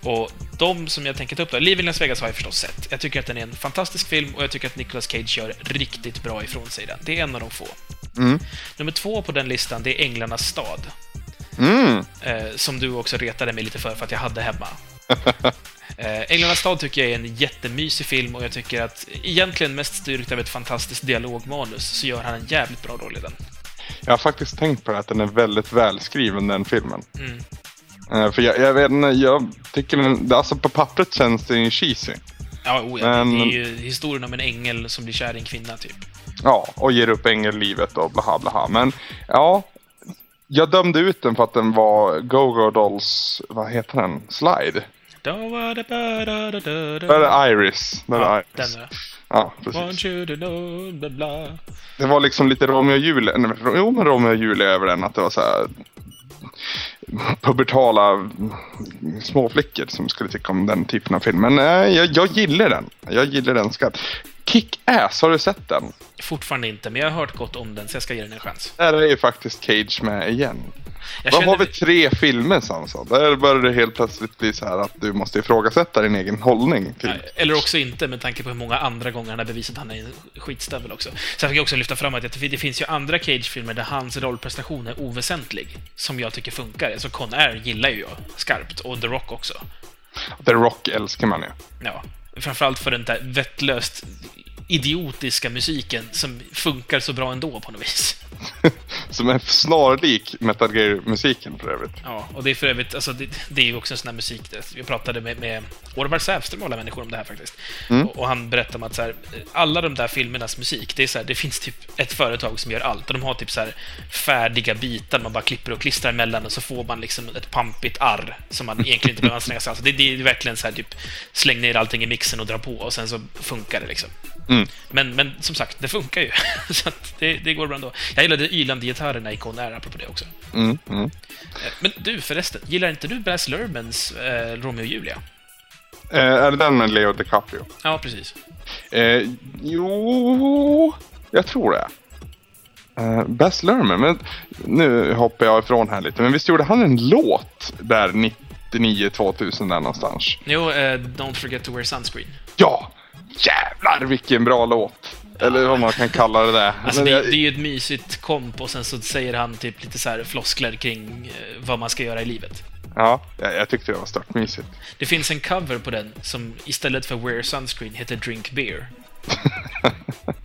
Och de som jag tänker ta upp då, Leaving Las Vegas har jag förstås sett. Jag tycker att den är en fantastisk film och jag tycker att Nicolas Cage gör riktigt bra ifrån sig i den. Det är en av de få. Mm. Nummer två på den listan, det är Änglarnas stad. Mm. Eh, som du också retade mig lite för, för att jag hade hemma. Eh, Änglarnas stad tycker jag är en jättemysig film och jag tycker att, egentligen mest styrkt av ett fantastiskt dialogmanus, så gör han en jävligt bra roll i den. Jag har faktiskt tänkt på det, att den är väldigt välskriven den filmen. Mm. Eh, för jag, jag vet inte, jag tycker den, alltså på pappret känns den ju cheesy. Ja, oh, ja, Men- det är ju historien om en ängel som blir kär i en kvinna, typ. Ja, och ger upp ängellivet och blaha blaha. Men ja, jag dömde ut den för att den var Go-Go Dolls, vad heter den? Slide? Där är Iris. Där Ja, är Iris. den Ja, precis. know. Det var liksom lite Romeo och Julia, jo men Romeo och Julia över den. Att det var så här pubertala småflickor som skulle tycka om den typen av film. Men äh, jag, jag gillar den. Jag gillar den skatt. Kick-Ass, har du sett den? Fortfarande inte, men jag har hört gott om den, så jag ska ge den en chans. Där är ju faktiskt Cage med igen. Jag känner- har vi tre filmer Samson? Där börjar det helt plötsligt bli så här att du måste ifrågasätta din egen hållning. Till... Eller också inte, med tanke på hur många andra gånger han har bevisat att han är en skitstövel också. Sen fick jag också lyfta fram att det det finns ju andra Cage-filmer där hans rollprestation är oväsentlig, som jag tycker funkar. Alltså Con Air gillar ju jag skarpt, och The Rock också. The Rock älskar man ju. Ja, framförallt för den där vettlöst idiotiska musiken som funkar så bra ändå på något vis. Som är snarlik Metal Gear-musiken för övrigt. Ja, och det är för övrigt, alltså det, det är ju också en sån här musik, vi pratade med, med Orvar Sävström och alla människor om det här faktiskt. Och, och han berättade om att så här, alla de där filmernas musik, det är så här, det finns typ ett företag som gör allt, och de har typ så här färdiga bitar man bara klipper och klistrar emellan och så får man liksom ett pampigt arr som man egentligen inte behöver anstränga sig alls. Det, det är verkligen så här typ, släng ner allting i mixen och dra på och sen så funkar det liksom. Mm. Men, men som sagt, det funkar ju. så det, det går bra ändå. Jag gillade ylande gitarrerna i Con Air, apropå det också. Mm, mm. Eh, Men du förresten, gillar inte du Baz Luhrmanns eh, Romeo och Julia? Eh, är det den med Leo DiCaprio? Ja, precis. Eh, jo, jag tror det. Eh, Baz Luhrmann, men nu hoppar jag ifrån här lite. Men visst gjorde han en låt där 99-2000 där någonstans? Jo, eh, Don't forget to wear sunscreen. Ja! Jävlar vilken bra låt! Eller vad man kan kalla det där. Alltså det, jag- det är ju ett mysigt komp och sen så säger han typ lite så här floskler kring eh, vad man ska göra i livet. Ja, jag, tyckte det var störtmysigt. Det finns en cover på den som istället för wear sunscreen heter drink beer.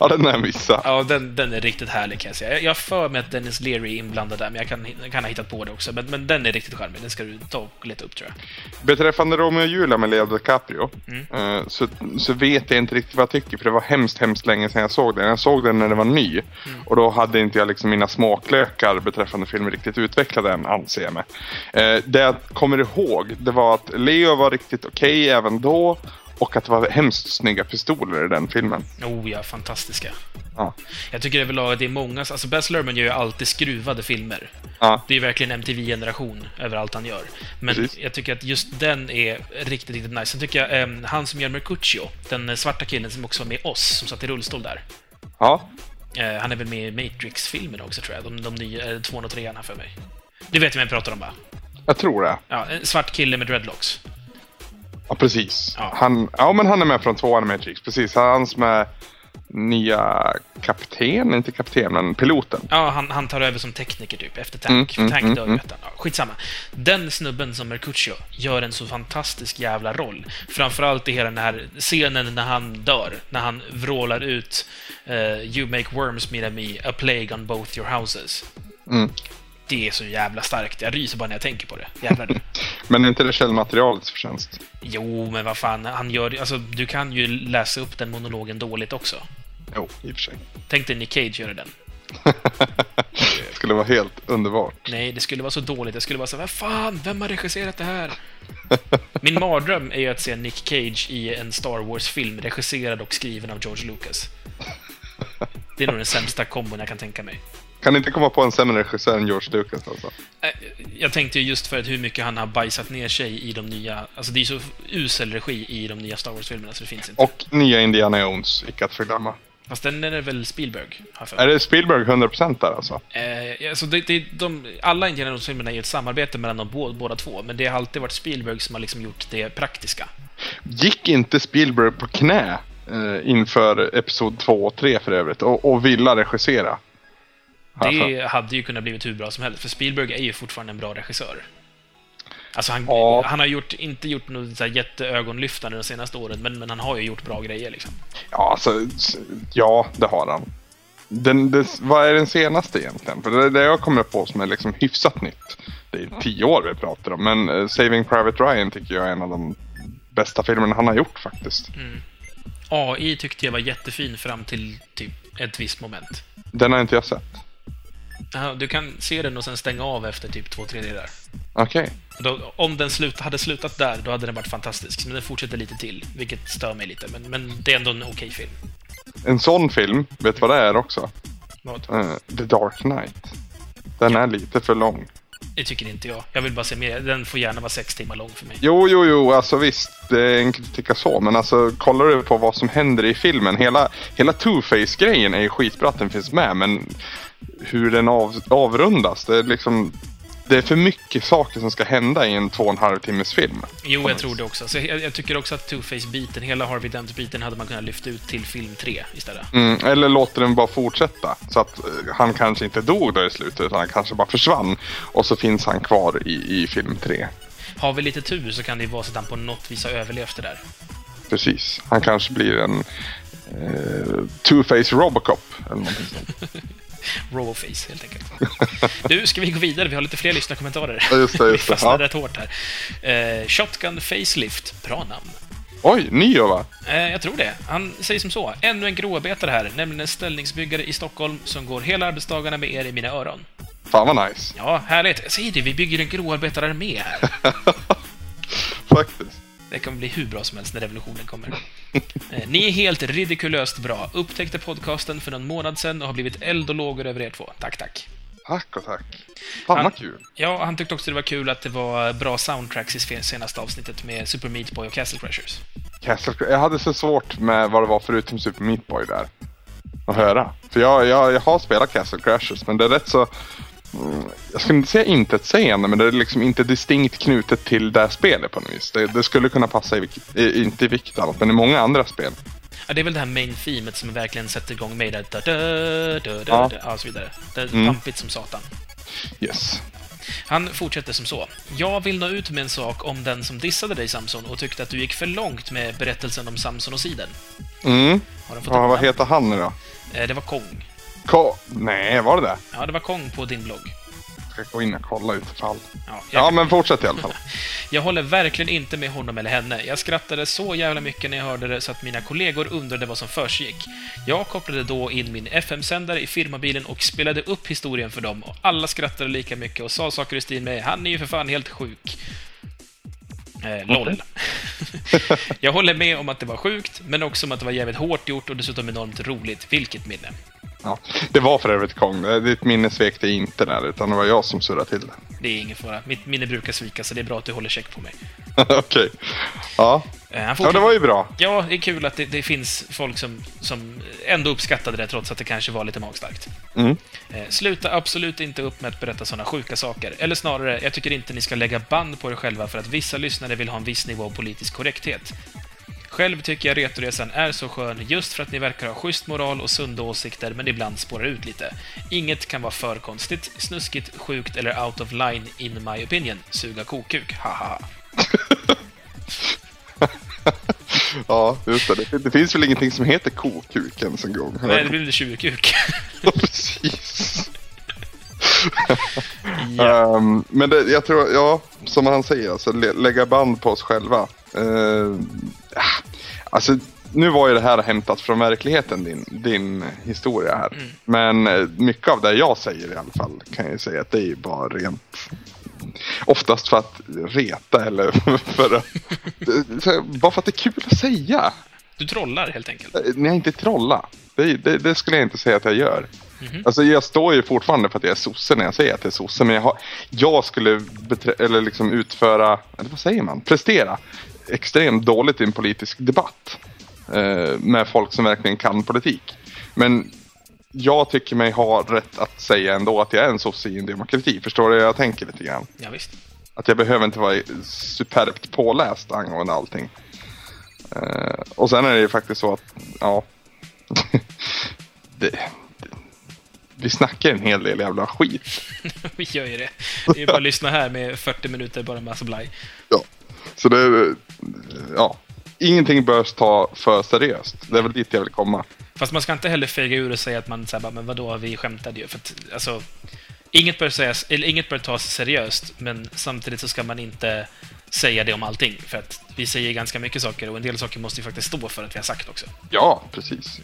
Ja, den har jag missat. Ja, den, den är riktigt härlig kan jag säga. Jag- har för mig att Dennis Leary är inblandad där, men jag kan, kan ha hittat på det också. Men, men den är riktigt charmig. Den ska du ta och leta upp tror jag. Beträffande Romeo och Julia med Leo DiCaprio Mm. eh, så, så vet jag inte riktigt vad jag tycker för det var hemskt, hemskt länge sedan jag såg den. Jag såg den när den var ny Mm. och då hade inte jag liksom mina smaklökar beträffande filmen riktigt utvecklade än, anser jag mig. Eh, det jag kommer ihåg, det var att Leo var riktigt okej även då och att det var hemskt snygga pistoler i den filmen. Oh ja, fantastiska. Ja. Jag tycker överlag att det är många... Alltså Baz Luhrmann gör ju alltid skruvade filmer. Ja, Det är verkligen MTV-generation över allt han gör. Men Precis. jag tycker att just den är riktigt, riktigt nice. Sen tycker jag eh, han som gör Mercutio, den eh, svarta killen som också var med oss, som satt i rullstol där. ja. Eh, han är väl med i Matrix-filmerna också, tror jag. De, de nya, eh, tvåan och trean här för mig. Du vet vem jag pratar om, va? jag tror det. Ja, en svart kille med dreadlocks. Ja, precis. Ja. Han, ja, men han är med från tvåan i Matrix. Precis, han som är nya kapten, inte kapten, men piloten. Ja, han, han tar över som tekniker typ, efter Tank. Mm, mm, Tank mm, dör mm. Ja, skitsamma. Den snubben som Mercutio gör en så fantastisk jävla roll. Framförallt i hela den här scenen när han dör. När han vrålar ut eh, You make worms me, a plague on both your houses. Mm. Det är så jävla starkt. Jag ryser bara när jag tänker på det. Jävlar du. Men är inte det källmaterialets förtjänst? Jo, men vad fan. Han gör Alltså, du kan ju läsa upp den monologen dåligt också. Jo, i och för sig. Tänk dig Nick Cage göra den. Det skulle vara helt underbart. Nej, det skulle vara så dåligt. Det skulle vara så vad fan, vem har regisserat det här? Min mardröm är ju att se Nick Cage i en Star Wars-film regisserad och skriven av George Lucas. Det är nog den sämsta kombon jag kan tänka mig. Kan inte komma på en sämre regissör än George Lucas alltså. Eh, Jag tänkte ju just för att hur mycket han har bajsat ner sig i de nya... Alltså det är så usel regi i de nya Star Wars-filmerna så det finns inte. Och nya Indiana Jones, icke att förglömma. Fast den är väl Spielberg, Är det Spielberg 100% där alltså? Eh, alltså det, det, de, alla Indiana Jones-filmerna är ett samarbete mellan de båda, båda två, men det har alltid varit Spielberg som har liksom gjort det praktiska. Gick inte Spielberg på knä eh, inför Episod 2 och 3 för övrigt och, och ville regissera? Det hade ju kunnat blivit hur bra som helst, för Spielberg är ju fortfarande en bra regissör. Alltså han, Ja. han har gjort, inte gjort något så jätteögonlyftande de senaste åren, men, men han har ju gjort bra grejer liksom. Ja, alltså, ja, det har han. Den, det, vad är den senaste egentligen? För det det jag kommer på som är liksom hyfsat nytt. Det är tio år vi pratar om, men eh, Saving Private Ryan tycker jag är en av de bästa filmerna han har gjort faktiskt. AI tyckte jag var jättefin fram till typ ett visst moment. Den har inte jag sett. Ja, Du kan se den och sen stänga av efter typ två tredjedelar. Okej. Då, om den slut, hade slutat där, då hade den varit fantastisk. Men den fortsätter lite till, vilket stör mig lite. Men, men det är ändå en okej film. En sån film, vet du vad det är också? Vad? Eh, The Dark Knight. Den är lite för lång. Det tycker inte jag. Jag vill bara se mer. Den får gärna vara sex timmar lång för mig. Jo, jo, jo, alltså visst, det är enkelt att tycka så, men alltså kollar du på vad som händer i filmen, hela, hela Two-Face-grejen är ju skitbra att den finns med, men hur den av, avrundas, det är liksom det är för mycket saker som ska hända i en två och en halv timmes film. Jo, jag tror det också. Så jag, jag tycker också att Two-Face-biten, hela Harvey Dent-biten, hade man kunnat lyfta ut till film 3 istället. Mm, eller låter den bara fortsätta. Så att eh, han kanske inte dog då i slutet, utan han kanske bara försvann. Och så finns han kvar i, i film 3. Har vi lite tur så kan det ju vara så att han på något vis har överlevt det där. Precis. Han kanske blir en eh, Two-Face Robocop eller någonting sånt. Roboface, helt enkelt. Du, ska vi gå vidare? Vi har lite fler lyssnarkommentarer. Ja, just det, just vi det. fastnade Ja. rätt hårt här. Eh, Shotgun Facelift, bra namn. Oj, nio va? Eh, jag tror det. Han säger som så. Ännu en gråarbetare här, nämligen en ställningsbyggare i Stockholm som går hela arbetsdagarna med er i mina öron. Fan vad nice. Ja, härligt. Jag säger det, vi bygger en gråarbetararmé här. Faktiskt. Det kommer bli hur bra som helst när revolutionen kommer. Eh, Ni är helt ridikulöst bra. Upptäckte podcasten för någon månad sedan och har blivit eld och lågor över er två. Tack, tack. Tack och tack. Fan Han- vad kul. Ja, han tyckte också det var kul att det var bra soundtracks i senaste avsnittet med Super Meat Boy och Castle Crashers. Castle, jag hade så svårt med vad det var förutom Super Meat Boy där. Att höra. För jag, jag, jag har spelat Castle Crashers men det är rätt så... Jag skulle inte säga intetsägande men det är liksom inte distinkt knutet till det här spelet på något vis. Det, det skulle kunna passa i, i inte i vilket annat men i många andra spel. Ja, det är väl det här main themet som verkligen sätter igång mig där. Da, da, Ja. och så vidare. Det är Mm. pampigt som satan. Yes. Han fortsätter som så. Jag vill nå ut med en sak om den som dissade dig Samson och tyckte att du gick för långt med berättelsen om Samson och Siden. Mm. Har den fått Ja, vad heter han nu då? Eh, Det var Kong. Ko- Nej, var det det? Ja, det var Kong på din blogg. Ska jag gå in och kolla utifall. Ja, jag, Ja, men fortsätt i alla fall. jag håller verkligen inte med honom eller henne. Jag skrattade så jävla mycket när jag hörde det så att mina kollegor undrade vad som försiggick. Jag kopplade då in min FM-sändare i firmabilen och spelade upp historien för dem och alla skrattade lika mycket och sa saker i stil med “Han är ju för fan helt sjuk”. Eh, LOL. jag håller med om att det var sjukt, men också om att det var jävligt hårt gjort och dessutom enormt roligt. Vilket minne. Ja, det var för övrigt Kong. Det- Ditt minne svek dig inte där, utan det var jag som surrade till det. Det är ingen fara. Mitt minne brukar svika, så det är bra att du håller check på mig. Okej. Ja. Eh, ja, det var ju bra. Ja, det är kul att det, det finns folk som, som ändå uppskattade det trots att det kanske var lite magstarkt. Mm. Eh, sluta absolut inte upp med att berätta sådana sjuka saker. Eller snarare, jag tycker inte ni ska lägga band på er själva för att vissa lyssnare vill ha en viss nivå av politisk korrekthet. Själv tycker jag Retoresan är så skön just för att ni verkar ha schysst moral och sunda åsikter, men ibland spårar ut lite. Inget kan vara för konstigt, snuskigt, sjukt eller out of line in my opinion. Suga kokuk, haha. Ja, just det. det. Finns väl ingenting som heter kokuk ens en gång? Nej, det blir väl tjurkuk. Ja, Precis. ja. Ehm, men det, jag tror, ja, som han säger, alltså, lä lägga band på oss själva. Uh, alltså, nu var ju det här hämtat från verkligheten, din, din historia här. Mm. Men eh, mycket av det jag säger i alla fall kan jag säga att det är ju bara rent Oftast för att reta eller för att, bara för att det är kul att säga. Du trollar helt enkelt. När jag inte trolla. Det, det, det skulle jag inte säga att jag gör. Mhm. Alltså jag står ju fortfarande för att jag är sosse när jag säger att jag är sosse. Men jag, har, jag skulle eller liksom utföra, eller vad säger man, prestera extremt dåligt i en politisk debatt. Eh, med folk som verkligen kan politik. Men jag tycker mig ha rätt att säga ändå att jag är en sosse i en demokrati. Förstår du hur jag tänker lite grann? Ja, visst. Att jag behöver inte vara superbt påläst angående allting. Eh, och sen är det ju faktiskt så att, ja. det, vi snackar en hel del jävla skit. Vi gör ju det. Det är ju bara att lyssna här med 40 minuter bara massa blaj. Ja. Så det, är, ja. Ingenting bör ta för seriöst. Det är väl dit jag vill komma. Fast man ska inte heller fega ur och säga att man säger men vadå, vi skämtade ju. För att, alltså, inget bör, sägas, eller inget bör tas seriöst, men samtidigt så ska man inte säga det om allting. För att vi säger ganska mycket saker och en del saker måste vi faktiskt stå för att vi har sagt också. Ja, precis.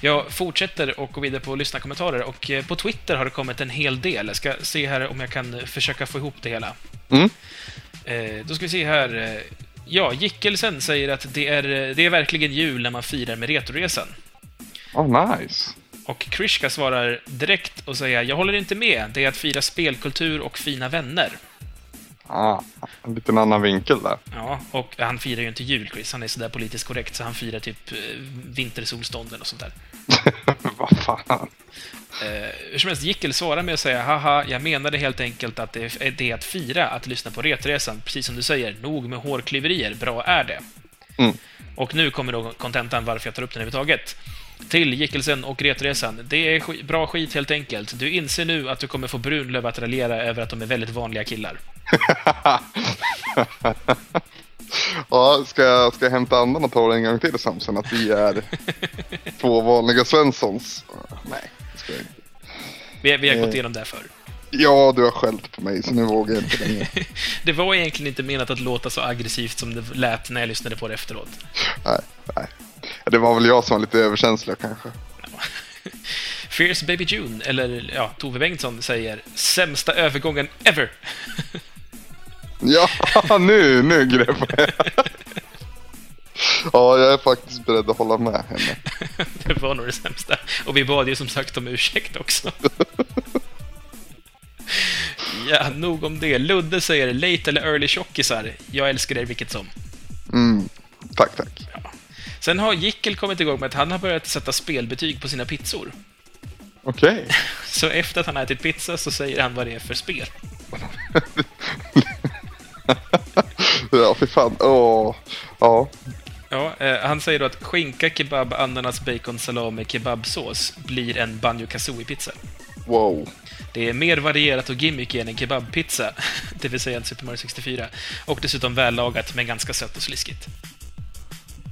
Jag fortsätter och går vidare på lyssnarkommentarer och eh, på Twitter har det kommit en hel del. Jag ska se här om jag kan försöka få ihop det hela. Mm. Eh, då ska vi se här. eh, Ja, Gickelsen säger att det är, eh, det är verkligen jul när man firar med Retoresan. Oh, nice. Och Krishka svarar direkt och säger “Jag håller inte med. Det är att fira spelkultur och fina vänner”. Ah, en liten annan vinkel där. Ja, och han firar ju inte jul, Chris. Han är sådär politiskt korrekt, så han firar typ vintersolstånden och sånt där. Vad fan. Eh, hur som helst, Jickel svarar med att säga “Haha, jag menade helt enkelt att det är, det att fira att lyssna på Retresan. Precis som du säger, nog med hårklyverier. Bra är det.” Mm. Och nu kommer då kontentan varför jag tar upp den överhuvudtaget. Till Gickelsen och Retresan. Det är sk bra skit helt enkelt. Du inser nu att du kommer få Brunlöv att raljera över att de är väldigt vanliga killar. ja, ska jag, ska jag hämta andan och ta det en gång till Samson? Att vi är två vanliga Svenssons? Nej, det ska jag inte. Vi, vi har gått Eh. igenom det här förr. Ja, du har skällt på mig så nu vågar jag inte längre. Det var egentligen inte menat att låta så aggressivt som det lät när jag lyssnade på det efteråt. Nej, nej. Det var väl jag som var lite överkänslig kanske. Fierce Baby June, eller ja, Tove Bengtsson säger “Sämsta övergången ever”. Ja, nu, nu greppar jag. Ja, jag är faktiskt beredd att hålla med henne. det var nog det sämsta. Och vi bad ju som sagt om ursäkt också. ja, nog om det. Ludde säger “Late eller early tjockisar”. Jag älskar er vilket som. Mm, tack, tack. Sen har Jickel kommit igång med att han har börjat sätta spelbetyg på sina pizzor. Okej. Så efter att han har ätit pizza så säger han vad det är för spel. Ja, fy fan. Åh. Ja. Ja, eh, han säger då att skinka, kebab, ananas, bacon, salami, kebabsås blir en banjo kazooie-pizza. Wow. Det är mer varierat och gimmicky än en kebabpizza, det vill säga en Super Mario 64. Och dessutom vällagat, men ganska sött och sliskigt.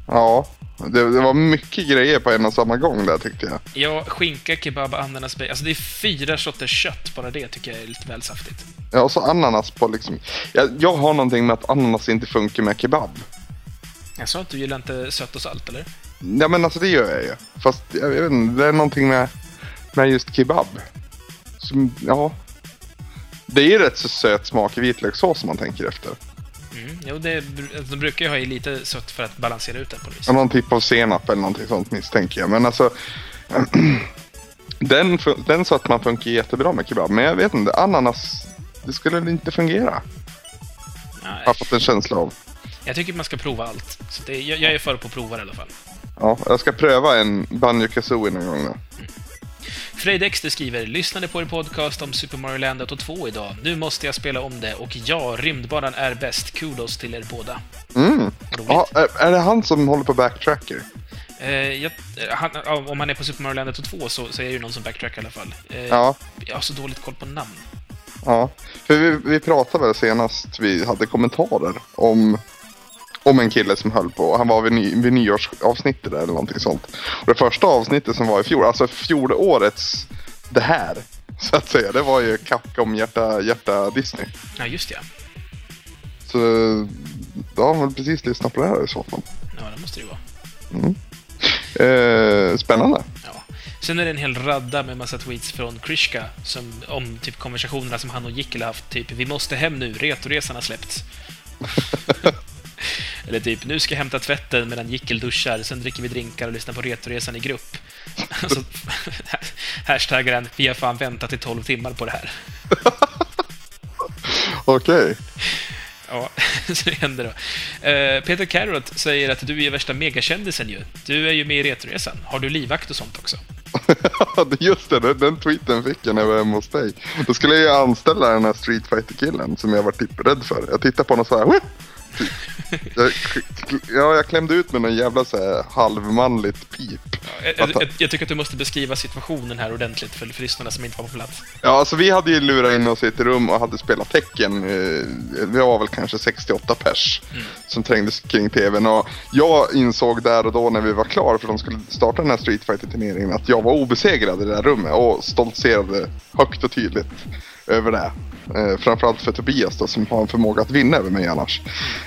Ja. Det, det var mycket grejer på en och samma gång där tyckte jag. Ja, skinka, kebab, ananas, bacon. Alltså det är fyra sorters kött, bara det tycker jag är lite väl saftigt. Ja, och så ananas på liksom... Jag, jag har någonting med att ananas inte funkar med kebab. Jag sa att du gillar inte sött och salt, eller? Ja, men alltså det gör jag ju. Fast jag vet inte, det är någonting med, med just kebab. Som, ja. Det är ju rätt så söt smak i vitlökssås om man tänker efter. Mm, jo, det, de brukar ju ha i lite sött för att balansera ut det på något vis. Någon typ av senap eller någonting sånt misstänker jag. Men alltså... den, den sötman funkar jättebra med kebab. Men jag vet inte, ananas... Det skulle inte fungera. Nej, Jag har fått en känsla av. jag tycker man ska prova allt. Så det, jag, jag är för på att prova det i alla fall. Ja, jag ska pröva en banjo kazooie någon gång då. Frej Dexter skriver “Lyssnade på er podcast om Super Mario Land 1 och 2 idag. Nu måste jag spela om det och ja, rymdbanan är bäst. Kudos till er båda.” Mm. Ja, är, det han som håller på backtracker? Eh, jag, han, ja, om man är på Super Mario Land 1 och 2 så, så är det ju någon som backtrackar i alla fall. Eh, Ja. Jag har så dåligt koll på namn. Ja, för vi, vi pratade väl senast vi hade kommentarer om, om en kille som höll på, han var vid, ny, vid nyårsavsnittet där eller någonting sånt. Och det första avsnittet som var i fjol, alltså fjolårets det här, så att säga, det var ju Kack om hjärta, hjärta Disney. Ja, just ja. Så då har man väl precis lyssnat på det här i så fall. Ja, det måste det ju vara. Eh, spännande. Ja. Sen är det en hel radda med massa tweets från Krishka som, om typ konversationerna som han och Jickel har haft. Typ “Vi måste hem nu, Retoresan har släppts”. Eller typ “Nu ska jag hämta tvätten medan Jickel duschar, sen dricker vi drinkar och lyssnar på Retoresan i grupp”. Alltså, hashtaggar han “Vi har fan väntat i 12 timmar på det här”. Okej. Ja, så det händer då. Eh, Peter Carrot säger att du är värsta megakändisen ju. Du är ju med i Retoresan. Har du livvakt och sånt också? Just det, den, tweeten fick jag när jag var hemma hos dig. Då skulle jag ju anställa den här Street fighter killen som jag var typ rädd för. Jag tittade på honom så här. Jag, ja, jag klämde ut med någon jävla så här halvmanligt pip. Jag, jag, jag, jag tycker att du måste beskriva situationen här ordentligt för, för lyssnarna som inte var på plats. Ja, alltså vi hade ju lurat in oss i ett rum och hade spelat tecken. Eh, Vi var väl kanske 68 pers som trängdes kring tvn. Och jag insåg där och då när vi var klara för de skulle starta den här Street fighter turneringen att jag var obesegrad i det här rummet och stoltserade högt och tydligt över det. Eh, framförallt för Tobias då, som har en förmåga att vinna över mig annars.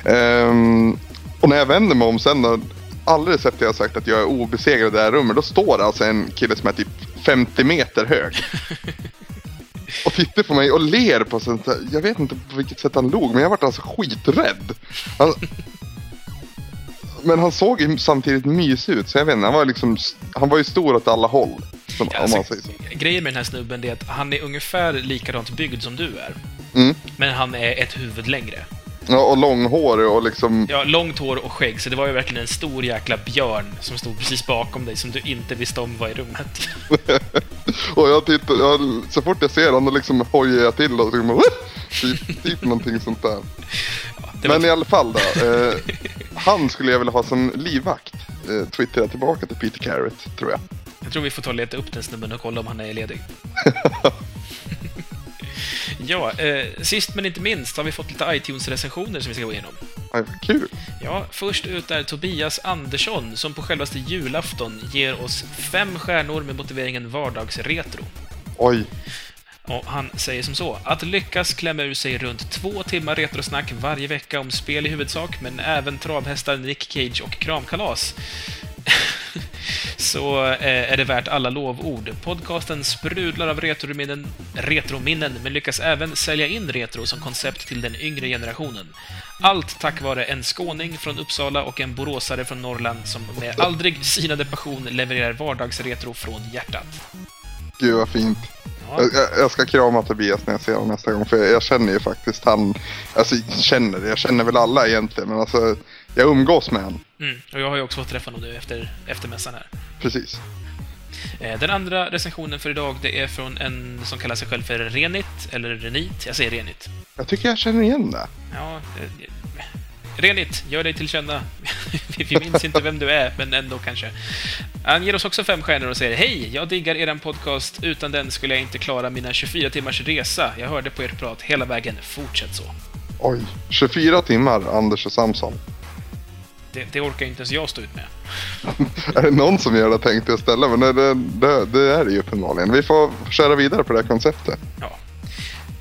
Ehm, och när jag vänder mig om sen då, alldeles efter jag sagt att jag är obesegrad i det här rummet, då står det alltså en kille som är typ 50 meter hög. Och tittar på mig och ler på sånt. Jag vet inte på vilket sätt han log, men jag vart alltså skiträdd. Han... Men han såg ju samtidigt mysig ut, så jag vet inte, han var liksom, han var ju stor åt alla håll. Åtminstone, Ja, alltså, så. grejen med den här snubben är att han är ungefär likadant byggd som du är. Mm. Men han är ett huvud längre. Ja, och långhårig och liksom... Ja, långt hår och skägg, så det var ju verkligen en stor jäkla björn som stod precis bakom dig, som du inte visste om var i rummet. Och jag tittar, jag, så fort jag ser honom liksom hojar jag till och liksom, typ, typ någonting sånt där. Men i alla fall då. Eh, han skulle jag vilja ha som livvakt. Eh, twittrade jag tillbaka till Peter Carrot, tror jag. Jag tror vi får ta och leta upp den snubben och kolla om han är ledig. ja, eh, sist men inte minst har vi fått lite iTunes-recensioner som vi ska gå igenom. Vad kul. Ja, först ut är Tobias Andersson som på självaste julafton ger oss fem stjärnor med motiveringen vardagsretro. Oj. Och han säger som så, att lyckas klämma ur sig runt två timmar retrosnack varje vecka om spel i huvudsak, men även travhästar, Nick Cage och kramkalas. Så eh, är det värt alla lovord. Podcasten sprudlar av retrominnen, retrominnen, men lyckas även sälja in retro som koncept till den yngre generationen. Allt tack vare en skåning från Uppsala och en boråsare från Norrland som med aldrig sinade passion levererar vardagsretro från hjärtat. Gud vad fint. Ja. Jag, jag- ska krama Tobias när jag ser honom nästa gång. För jag, jag känner ju faktiskt han. Alltså känner, jag känner väl alla egentligen. Men alltså jag umgås med han. Mm, och jag har ju också fått träffa honom nu efter, efter mässan här. Precis. Eh, Den andra recensionen för idag, det är från en som kallar sig själv för Renit, eller Renit, jag säger Renit. Jag tycker jag känner igen det. Ja, eh, Renit, gör dig till känna. Vi minns inte vem du är, men ändå kanske. Han ger oss också fem stjärnor och säger Hej, jag diggar eran podcast. Utan den skulle jag inte klara mina 24 timmars resa. Jag hörde på ert prat hela vägen. Fortsätt så. Oj. 24 timmar Anders och Samson. Det, det orkar inte ens jag stå ut med. är det någon som gör det tänkte jag ställa. Men det, det, det, det är det ju uppenbarligen. Vi får köra vidare på det här konceptet. Ja.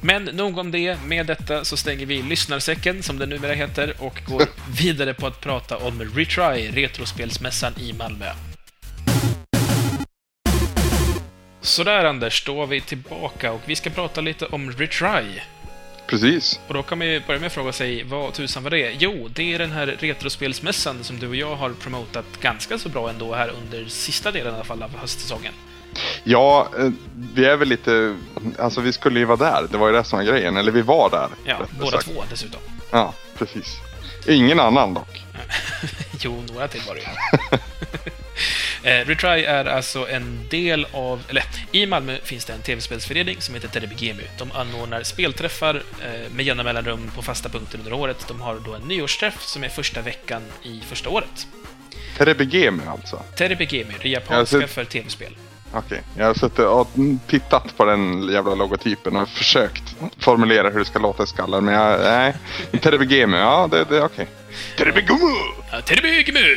Men nog om det. Med detta så stänger vi lyssnarsäcken, som den numera heter, och går vidare på att prata om Retry, Retrospelsmässan i Malmö. Sådär Anders, då är vi tillbaka och vi ska prata lite om Retry. Precis. Och då kan man ju börja med att fråga sig, vad tusan var det? Jo, det är den här Retrospelsmässan som du och jag har promotat ganska så bra ändå här under sista delen i alla fall av höstsäsongen. Ja, eh, vi är väl lite... Alltså vi skulle ju vara där. Det var ju det som var grejen. Eller vi var där. Ja, båda sagt. två dessutom. Ja, precis. Ingen annan dock. Jo, några till var det ju. Eh, Retry är alltså en del av, eller i Malmö finns det en tv-spelsförening som heter Terebigemu. De anordnar spelträffar eh, med jämna mellanrum på fasta punkter under året. De har då en nyårsträff som är första veckan i första året. Terebegemi alltså. Terebigemu, det japanska ser- för tv-spel. Okej, jag har suttit och tittat på den jävla logotypen och försökt formulera hur det ska låta i skallen. Men jag, nej. Terebegemi, ja det, det är okej. Terebegemu! Ja, Terebigemu!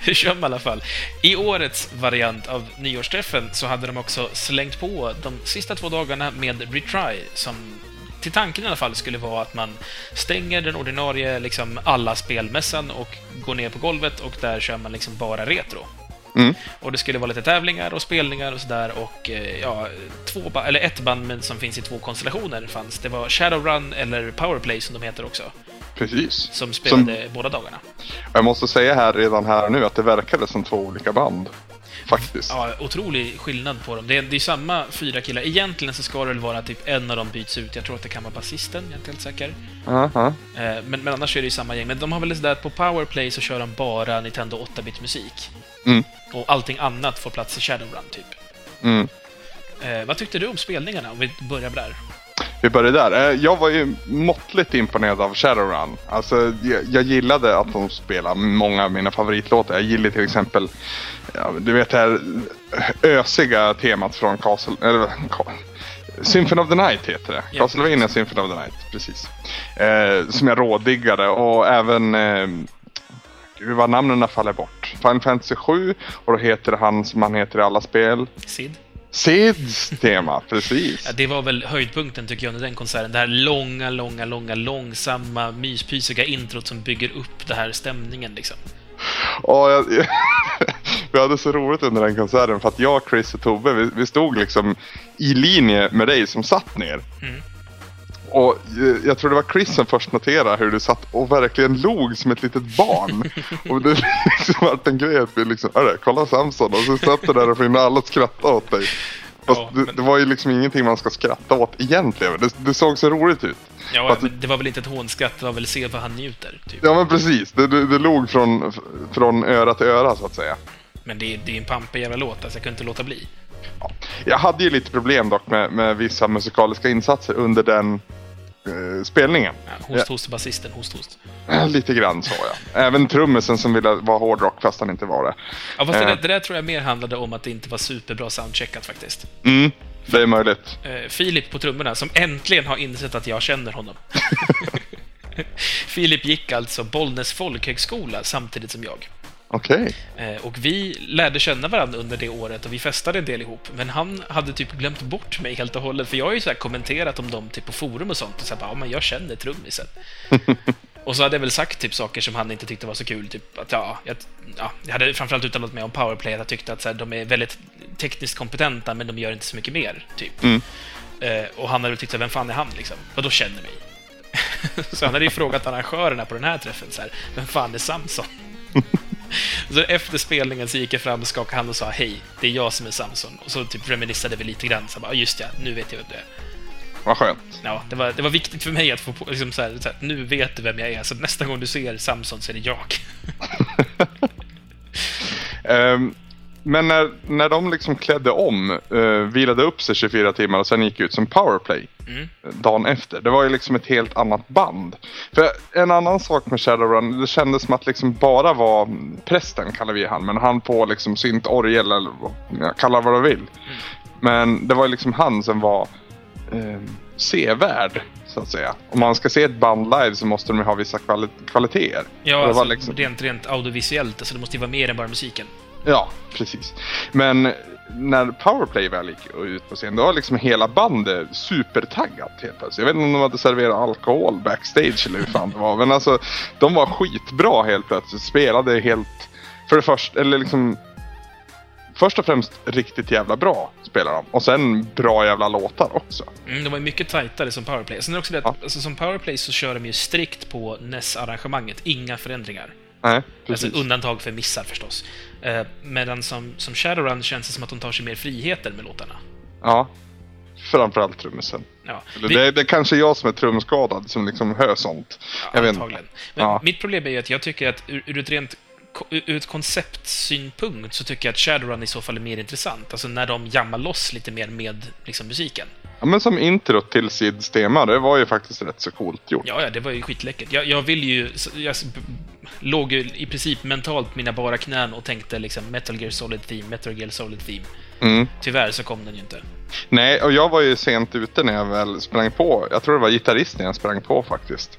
Hur kör man i alla fall? I årets variant av nyårsträffen så hade de också slängt på de sista två dagarna med Retry, som till tanken i alla fall skulle vara att man stänger den ordinarie liksom alla spelmässan och går ner på golvet och där kör man liksom bara retro. Mm. Och det skulle vara lite tävlingar och spelningar och sådär och eh, ja, två eller ett band som finns i två konstellationer fanns. Det var Shadowrun eller Powerplay som de heter också, Precis. som spelade båda dagarna. Jag måste säga här redan här nu att det verkade som två olika band. Faktiskt. Ja, otrolig skillnad på dem. Det är, det är samma fyra killar. Egentligen så ska det väl vara typ en av dem byts ut. Jag tror att det kan vara basisten, jag är inte helt säker. Ja. Eh, Men, men annars är det ju samma gäng. Men de har väl sådär att på Powerplay så kör de bara Nintendo 8-bit musik. Mm. Och allting annat får plats i Shadowrun, typ. Mm. Eh, vad tyckte du om spelningarna? Om vi börjar där. Vi börjar där. Eh, Jag var ju måttligt imponerad av Shadowrun. Alltså, jag, jag gillade att de spelade många av mina favoritlåtar. Jag gillade till exempel, ja, du vet det här ösiga temat från Castle... Eller, Symphony of the Night heter det. Castlevania Symphony of the Night, precis. Eh, som jag rådiggade och även... Eh, gud faller bort. Final Fantasy 7 och då heter han som han heter i alla spel. Sid? Sids tema, precis. Ja, det var väl höjdpunkten tycker jag under den konserten. Det här långa, långa, långa, långsamma, myspysiga introt som bygger upp den här stämningen liksom. Ja, jag, vi hade så roligt under den konserten för att jag, Chris och Tobbe, vi, vi stod liksom i linje med dig som satt ner. Mm. Och eh, jag tror det var Chris som först noterade hur du satt och verkligen log som ett litet barn. och det liksom vart en grej att vi liksom, hörru, kolla Samson. Och så satt du där och finna alla att skratta åt dig. Fast Ja, det, men- det var ju liksom ingenting man ska skratta åt egentligen. Det, det såg så roligt ut. Ja, men det var väl inte ett hånskratt, det var väl se vad han njuter. Typ. Ja men precis, det, det, det log från, från öra till öra så att säga. Men det, är- det är en pampig jävla låt, alltså jag kunde inte låta bli. Jag hade ju lite problem dock med, med vissa musikaliska insatser under den eh, spelningen. Ja, host, host, basisten, host, host. Eh, Lite grann så ja. Även trummisen som ville vara hårdrock fast han inte var det. Ja, fast det, Eh. där, det där tror jag mer handlade om att det inte var superbra soundcheckat faktiskt. Mm, det är möjligt. Eh, Filip på trummorna, som äntligen har insett att jag känner honom. Filip gick alltså Bollnäs folkhögskola samtidigt som jag. Okej. Eh, Och vi lärde känna varandra under det året och vi festade en del ihop. Men han hade typ glömt bort mig helt och hållet. För jag har ju så kommenterat om dem typ på forum och sånt. Och så här, bara, ja, men jag känner trummisen. och så hade jag väl sagt typ saker som han inte tyckte var så kul. Typ att ja, jag, ja, jag hade framförallt uttalat mig om powerplay. Att jag tyckte att så här, de är väldigt tekniskt kompetenta men de gör inte så mycket mer. Typ. Mm. Eh, och han hade väl tyckt vem fan är han liksom? Vad då känner mig? så han hade ju frågat arrangörerna på den här träffen så här, vem fan är Samson? Så efter spelningen så gick jag fram och skakade hand och sa hej, det är jag som är Samson. Och så typ reminissade vi lite grann. Så bara, "Ja, just ja, nu vet jag vem du är. Vad skönt. Ja, det var, det var viktigt för mig att få på, liksom så här, så här, nu vet du vem jag är, så nästa gång du ser Samson så är det jag. Ehm, men när, när de liksom klädde om, uh, vilade upp sig 24 timmar och sen gick ut som powerplay Mm. dagen efter. Det var ju liksom ett helt annat band. För en annan sak med Shadowrun, det kändes som att liksom bara var prästen, kallar vi han, men han på liksom synt orgel eller ja, kalla vad du vill. Men det var ju liksom han som var eh, sevärd, så att säga. Om man ska se ett band live så måste de ju ha vissa kvali- kvaliteter. Ja, alltså, liksom- rent, rent audiovisuellt, alltså det måste ju vara mer än bara musiken. Ja, precis. Men när Powerplay väl gick ut på scen, då var liksom hela bandet supertaggat helt plötsligt. Jag vet inte om de hade serverat alkohol backstage eller hur fan det var. Men alltså, de var skitbra helt plötsligt. Spelade helt, för det första, eller liksom Först och främst riktigt jävla bra spelar de. Och sen bra jävla låtar också. Mm, de var ju mycket tajtare som powerplay. Sen är det också det att, Ja. alltså, som powerplay så kör de ju strikt på NES-arrangemanget, inga förändringar. Nej, precis. Alltså undantag för missar förstås. Eh, medan som, som Shadowrun känns det som att de tar sig mer friheter med låtarna. Ja. Framförallt trummisen. Ja, vi- Det, är- det är kanske jag som är trumskadad som liksom hör sånt. Jag vet inte. Men Ja. mitt problem är ju att jag tycker att ur, ur ett rent ur ett konceptsynpunkt så tycker jag att Shadowrun i så fall är mer intressant. Alltså när de jammar loss lite mer med liksom, musiken. Ja, men som intro till Sids tema, det var ju faktiskt rätt så coolt gjort. Ja, ja, det var ju skitläckert. Jag, jag vill ju... Jag låg ju i princip mentalt mina bara knän och tänkte liksom Metal Gear Solid Theme, Metal Gear Solid Theme. Mm. Tyvärr så kom den ju inte. Nej, och jag var ju sent ute när jag väl sprang på. Jag tror det var gitarristen jag sprang på faktiskt.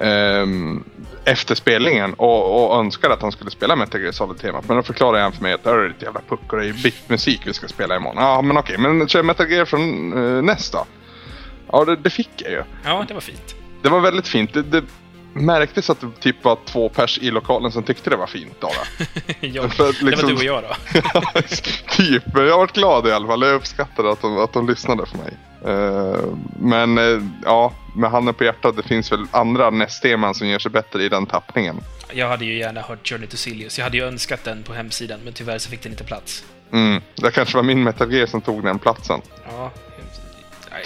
Ehm, efter spelningen och, och önskade att han skulle spela Metal Gear Solid-temat. Men då förklarade han för mig att det är ett jävla puck och det är bitmusik vi ska spela imorgon. Ja, men okej, men kör Metal Gear från uh, nästa. Ja, det, det fick jag ju. Ja, det var fint. Det var väldigt fint. Det, det märktes att det typ var två pers i lokalen som tyckte det var fint bara. jag, För att Det var liksom- du och jag då. typ, men jag varit glad i alla fall. Jag uppskattade att de, att de lyssnade på mig. Eh, men eh, ja, med handen på hjärtat, det finns väl andra nästteman som gör sig bättre i den tappningen. Jag hade ju gärna hört Journey to Silius. Jag hade ju önskat den på hemsidan, men tyvärr så fick den inte plats. Mm. Det kanske var min Metal Gear som tog den platsen. Ja.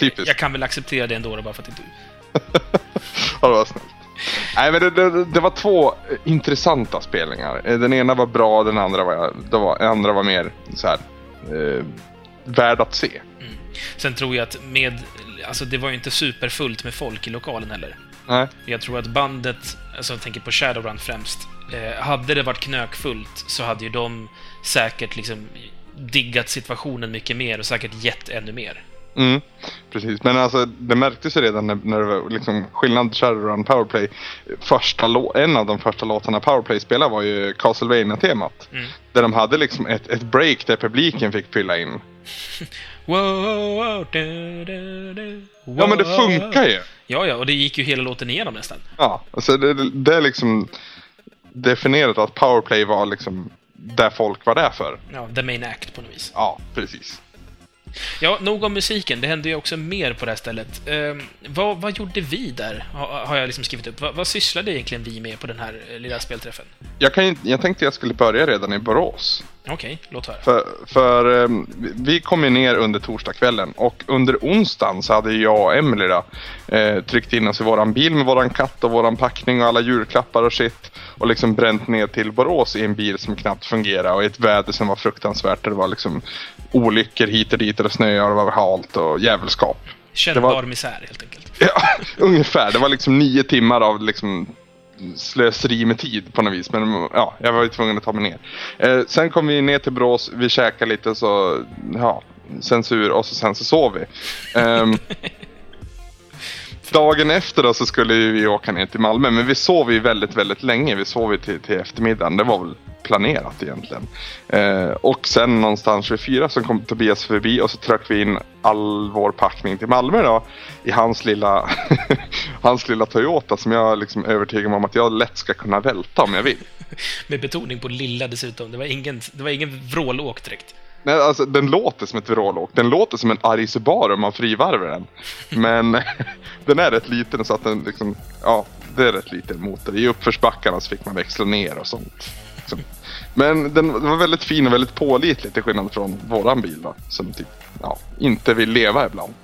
Typiskt. Jag kan väl acceptera det ändå, bara för att det är du. Ja, det var snällt. Nej, men det, det, det var två eh, intressanta spelningar. Den ena var bra, den andra var, det var, den andra var mer så här, eh, värd att se. Sen tror jag att med... Alltså, det var ju inte superfullt med folk i lokalen heller. Nej. Jag tror att bandet, alltså jag tänker på Shadowrun främst, eh, hade det varit knökfullt så hade ju de säkert liksom diggat situationen mycket mer och säkert gett ännu mer. Mm, precis, men alltså det märktes ju redan när, när det var liksom skillnad Shadowrun Powerplay. Första en av de första låtarna Powerplay spelade var ju Castlevania-temat. Mm. Där de hade liksom ett, ett break där publiken fick fylla in. Wow, wow, Ja men det funkar ju! Ja, ja, och det gick ju hela låten igenom nästan. Ja, alltså det, det- är liksom definierat att Powerplay var liksom där folk var där för. Ja, the main act på något vis. Ja, precis. ja, nog om musiken. Det hände ju också mer på det här stället. Eh, vad, vad gjorde vi där? Ha, har jag liksom skrivit upp. Vad, vad sysslade egentligen vi med på den här eh, lilla spelträffen? Jag, kan, jag tänkte jag skulle börja redan i Borås. Okej, okay, låt höra. För, för um, vi kom ju ner under torsdagskvällen och under onsdagen så hade jag och då, eh, tryckt in oss i våran bil med våran katt och våran packning och alla julklappar och shit. Och liksom bränt ner till Borås i en bil som knappt fungerade och i ett väder som var fruktansvärt. Det var liksom olyckor hit och dit och det snöade och det var halt och jävelskap. Kännbar var... misär helt enkelt. Ja, ungefär. Det var liksom nio timmar av liksom slöseri med tid på något vis. Men ja, jag var ju tvungen att ta mig ner. Eh, sen kom vi ner till Brås, vi käkade lite så, ja, censur och så, sen så sov vi. Eh, dagen efter då så skulle vi åka ner till Malmö. Men vi sov ju väldigt, väldigt länge. Vi sov till, till eftermiddagen. Det var väl planerat egentligen. Eh, och sen någonstans vid fyra så kom Tobias förbi och så tröck vi in all vår packning till Malmö då. I hans lilla, hans lilla Toyota som jag liksom övertygad om att jag lätt ska kunna välta om jag vill. Med betoning på lilla dessutom. Det var ingen, det var ingen vrålåk direkt. Nej, alltså den låter som ett vrålåk. Den låter som en arg Subaru om man frivarvar den. Men den är rätt liten så att den liksom, ja, det är rätt liten motor. I uppförsbackarna så fick man växla ner och sånt. Liksom. Men den, var väldigt fin och väldigt pålitlig till skillnad från våran bil då, som typ, ja, inte vill leva ibland.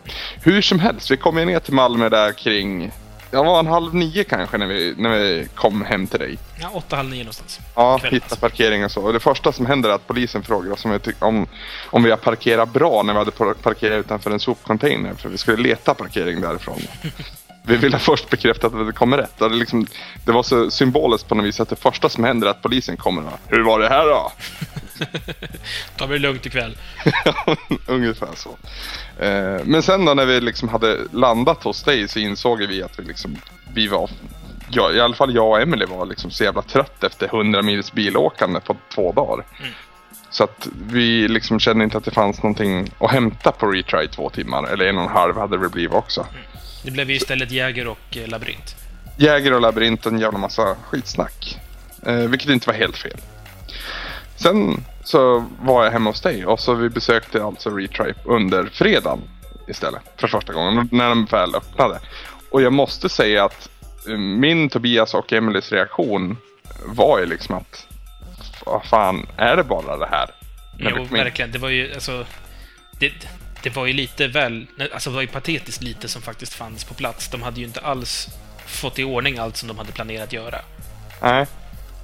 Hur som helst, vi kom ju ner till Malmö där kring jag var en halv nio kanske när vi, när vi kom hem till dig. Ja, åtta, halv nio någonstans. Ja, hitta parkering och så. Och det första som händer är att polisen frågar oss om vi, om, om vi har parkerat bra när vi hade parkerat utanför en sopcontainer. För vi skulle leta parkering därifrån. vi ville först bekräfta att det kommer rätt. Det, liksom, det var så symboliskt på något vis att det första som händer är att polisen kommer. Och, Hur var det här då? Ta det lugnt ikväll. Ungefär så. Eh, men sen då när vi liksom hade landat hos dig så insåg vi att vi liksom, vi var, ja, i alla fall jag och Emily var liksom så jävla trött efter 100 mils bilåkande på två dagar. Mm. Så att vi liksom kände inte att det fanns någonting att hämta på retry två timmar. Eller en och en halv hade det blivit också. Mm. Det blev ju istället Jäger och eh, Labyrint. Jäger och Labyrint en jävla massa skitsnack. Eh, vilket inte var helt fel. Sen så var jag hemma hos dig och så vi besökte alltså Retripe under fredagen istället. För första gången när de väl öppnade. Och jag måste säga att eh, min, Tobias och Emelies reaktion var ju liksom att vad fan, är det bara det här? Jo, verkligen. Det var ju alltså... Det, det var ju lite väl... Alltså det var ju patetiskt lite som faktiskt fanns på plats. De hade ju inte alls fått i ordning allt som de hade planerat göra. Nej,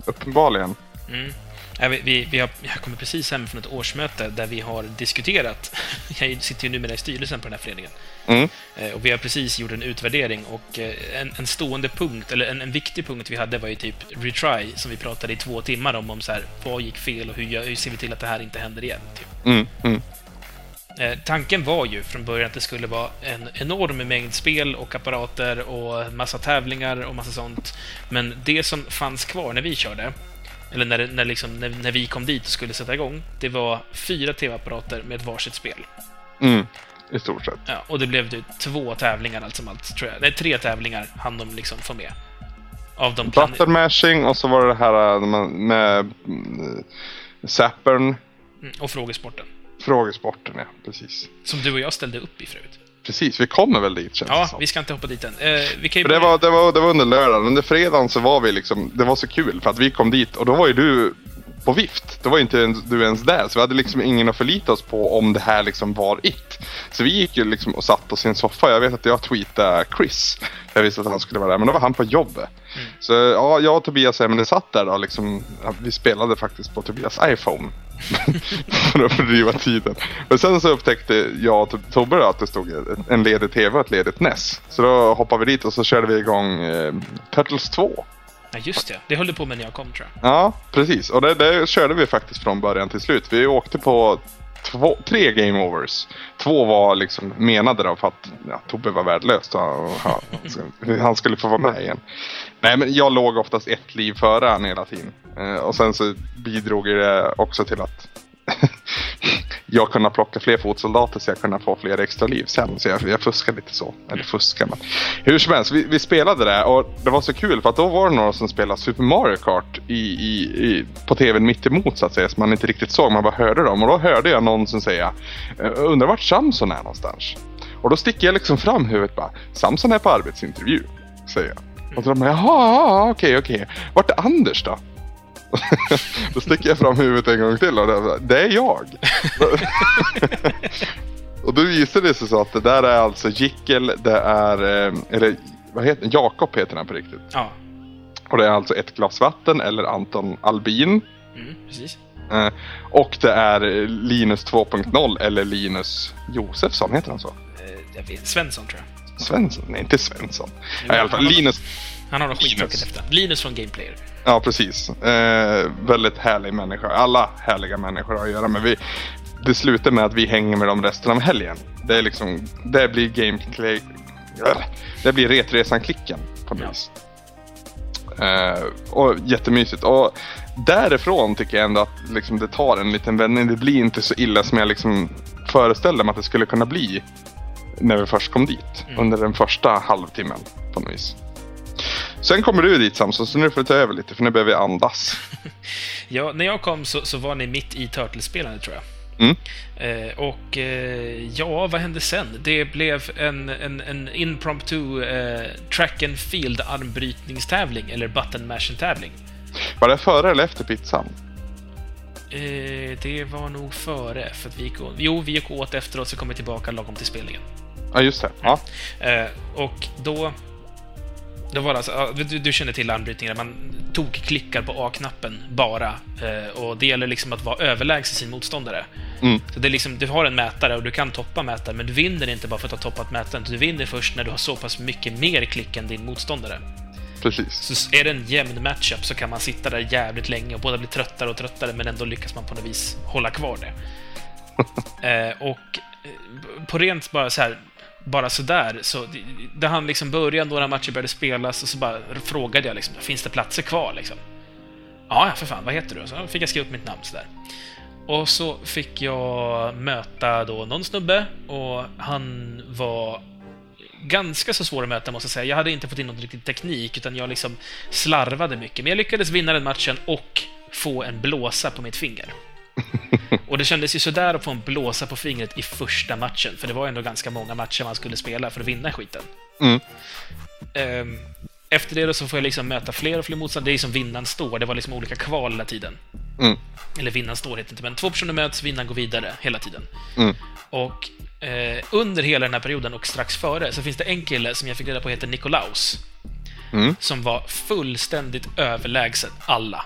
uppenbarligen. Mm. Vi, vi, vi har, jag kommer precis hem från ett årsmöte där vi har diskuterat. Jag sitter ju numera i styrelsen på den här föreningen. Mm. Eh, och vi har precis gjort en utvärdering och eh, en, en stående punkt, eller en, en, viktig punkt vi hade var ju typ retry, som vi pratade i två timmar om, om så här, vad gick fel och hur, hur ser vi till att det här inte händer igen. Typ. Mm. Mm. Eh, tanken var ju från början att det skulle vara en enorm mängd spel och apparater och massa tävlingar och massa sånt. Men det som fanns kvar när vi körde, eller när, när, liksom, när, när vi kom dit och skulle sätta igång, det var fyra tv-apparater med ett varsitt spel. Mm, i stort sett. Ja, och det blev typ två tävlingar allt som allt, tror jag. Nej, tre tävlingar hann de liksom få med. Av de Button mashing och så var det det här äh, med, med äh, Zappern. Mm, och frågesporten. Frågesporten, ja. Precis. Som du och jag ställde upp i förut. Precis, vi kommer väl dit känns Ja, det som. vi ska inte hoppa dit än. Eh, vi kan ju det, var, det, var, det var under lördagen. Under fredagen så var vi liksom, det var så kul för att vi kom dit och då var ju du på vift. Då var ju inte du ens där. Så vi hade liksom ingen att förlita oss på om det här liksom var it. Så vi gick ju liksom och satt oss i en soffa. Jag vet att jag tweetade Chris. Jag visste att han skulle vara där, men då var han på jobbet. Mm. Så ja, jag och Tobias Emily satt där och liksom, vi spelade faktiskt på Tobias iPhone. för att fördriva tiden. Men sen så upptäckte jag och Tobbe att det stod en ledig TV och ett ledigt NES. Så då hoppade vi dit och så körde vi igång eh, Turtles 2. Ja, just det. Det höll du på med när jag kom tror jag. Ja, precis. Och det, det körde vi faktiskt från början till slut. Vi åkte på två, tre game overs. Två var liksom menade då för att ja, Tobbe var värdelös. Och, ja, han skulle få vara med igen. Nej, men jag låg oftast ett liv före han hela tiden. Eh, och sen så bidrog det också till att jag kunna plocka fler fotsoldater så jag kunna få fler extra liv sen. Så jag, jag fuskar lite så. Eller fuskar. men. Hur som helst, vi, vi spelade det och det var så kul för att då var det några som spelade Super Mario Kart i, i, i, på tvn mitt emot så att säga. Som man inte riktigt såg, man bara hörde dem. Och då hörde jag någon som säga, eh, undrar vart Samson är någonstans? Och då sticker jag liksom fram huvudet bara, Samson är på arbetsintervju, säger jag. Och så de bara, jaha, okej, okej. Vart är Anders då? då sticker jag fram huvudet en gång till och det, det är jag. och då visade det sig så att det där är alltså Jickel, det är, eh, eller vad heter Jakob heter han på riktigt. Ja, Och det är alltså ett glas vatten eller Anton Albin. mm, precis. Eh, och det är Linus 2.0 eller Linus Josefsson, heter han så? Eh, jag vet, Svensson tror jag. Svensson? Nej, inte Svensson. Jo, Ja, i alla fall han har- Linus. Han har något skittråkigt efter. Linus från Gameplayer. Ja, precis. Eh, väldigt härlig människa. Alla härliga människor att göra med. Vi, det slutar med att vi hänger med dem resten av helgen. Det är liksom, det blir gameplay. Det blir Retresan-klicken på något vis. Eh, och jättemysigt. Och därifrån tycker jag ändå att liksom, det tar en liten vändning. Det blir inte så illa som jag liksom föreställde mig att det skulle kunna bli. När vi först kom dit. Mm. Under den första halvtimmen på något vis. Sen kommer du dit Samson, så nu får du ta över lite för nu behöver vi andas. Ja, när jag kom så, så var ni mitt i Turtles-spelandet tror jag. Mm. Eh, och eh, ja, vad hände sen? Det blev en, en, en impromptu eh, track and field armbrytningstävling, eller button mashing-tävling. Var det före eller efter pizzan? Eh, det var nog före, för att vi gick och, Jo, vi gick åt efteråt, så kom vi tillbaka lagom till spelningen. Ja, just det. Ja. Eh, och då... Då var det alltså, du, du känner till armbrytningen, man tog klickar på A-knappen bara. Eh, och det gäller liksom att vara överlägsen sin motståndare. Mm. Så det är liksom, du har en mätare och du kan toppa mätaren, men du vinner inte bara för att ha toppat mätaren. Du vinner först när du har så pass mycket mer klick än din motståndare. Precis. Så är det en jämn matchup så kan man sitta där jävligt länge och båda blir tröttare och tröttare, men ändå lyckas man på något vis hålla kvar det. eh, och eh, på rent bara så här, bara sådär, så det, han hann liksom börja, några matcher började spelas och så bara frågade jag liksom, finns det platser kvar liksom? Ja, ja, för fan, vad heter du? Så fick jag skriva upp mitt namn sådär. Och så fick jag möta då någon snubbe och han var ganska så svår att möta måste jag säga. Jag hade inte fått in någon riktig teknik utan jag liksom slarvade mycket. Men jag lyckades vinna den matchen och få en blåsa på mitt finger. Och det kändes ju sådär att få en blåsa på fingret i första matchen, för det var ändå ganska många matcher man skulle spela för att vinna skiten. Mm. Ehm, Efter det då så får jag liksom möta fler och fler motståndare. Det är som vinnaren står. Det var liksom olika kval hela tiden. Mm. Eller vinnaren står heter inte, men två personer möts, vinnaren går vidare hela tiden. Mm. Och eh, under hela den här perioden och strax före så finns det en kille som jag fick reda på heter Nikolaus. Mm. Som var fullständigt överlägsen alla.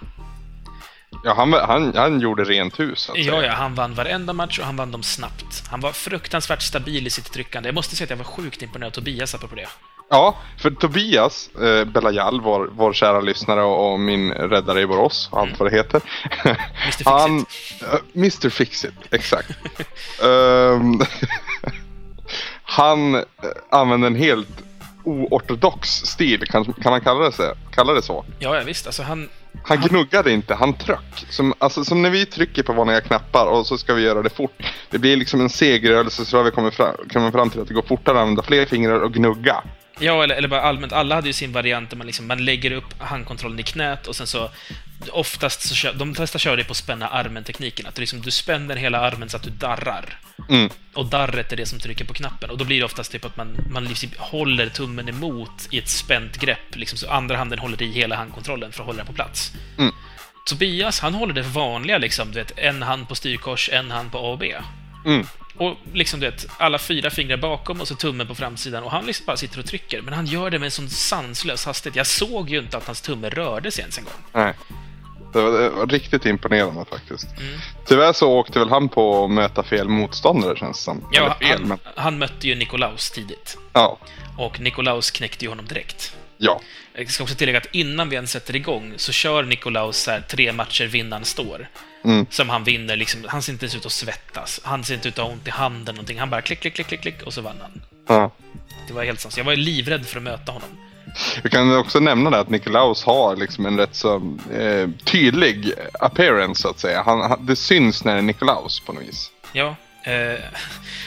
Ja, han, han, han gjorde rent hus. Så att Ja, säga. ja, han vann varenda match och han vann dem snabbt. Han var fruktansvärt stabil i sitt tryckande. Jag måste säga att jag var sjukt imponerad av Tobias apropå det. Ja, för Tobias eh, Belayal, vår, vår kära lyssnare och, och min räddare i Borås, och allt vad det heter. Fixit. han, eh, Mr Fixit, exakt. Ehm, han eh, använde en helt oortodox stil, kan, kan man kalla det, så, kalla det så? Ja, ja, visst. Alltså, han... Han gnuggade inte, han tryck. Som, alltså, som när vi trycker på vanliga knappar och så ska vi göra det fort. Det blir liksom en segrörelse så har vi kommit fram, kommit fram till att det går fortare att använda fler fingrar och gnugga. Ja, eller, eller bara allmänt. Alla hade ju sin variant där man, liksom, man lägger upp handkontrollen i knät och sen så... Oftast så kör, de flesta kör det på spänna armen-tekniken. Att du, liksom, du spänner hela armen så att du darrar. Mm. Och darret är det som trycker på knappen. Och då blir det oftast typ att man, man liksom håller tummen emot i ett spänt grepp. Liksom, så andra handen håller i hela handkontrollen för att hålla den på plats. Mm. Tobias, han håller det vanliga liksom. Du vet, en hand på styrkors, en hand på A och B. Mm. Och liksom, du vet, alla fyra fingrar bakom och så tummen på framsidan. Och han liksom bara sitter och trycker. Men han gör det med en sån sanslös hastighet. Jag såg ju inte att hans tumme rörde sig ens en gång. Nej. Det var, det var riktigt imponerande faktiskt. Mm. Tyvärr så åkte väl han på att möta fel motståndare känns det som. Ja, fel, han, men han mötte ju Nikolaus tidigt. ja. Och Nikolaus knäckte ju honom direkt. Ja. Jag ska också tillägga att innan vi ens sätter igång så kör Nikolaus så här, tre matcher vinnaren står. Mm. Som han vinner. Liksom, han ser inte ens ut att svettas. Han ser inte ut att ha ont i handen. Någonting. Han bara klick, klick, klick, klick, klick och så vann han. ja. Det var helt sant. Jag var livrädd för att möta honom. Vi kan också nämna det att Nikolaus har liksom en rätt så eh, tydlig appearance så att säga. Han, han, det syns när det är Nikolaus på något vis. Ja. Eh,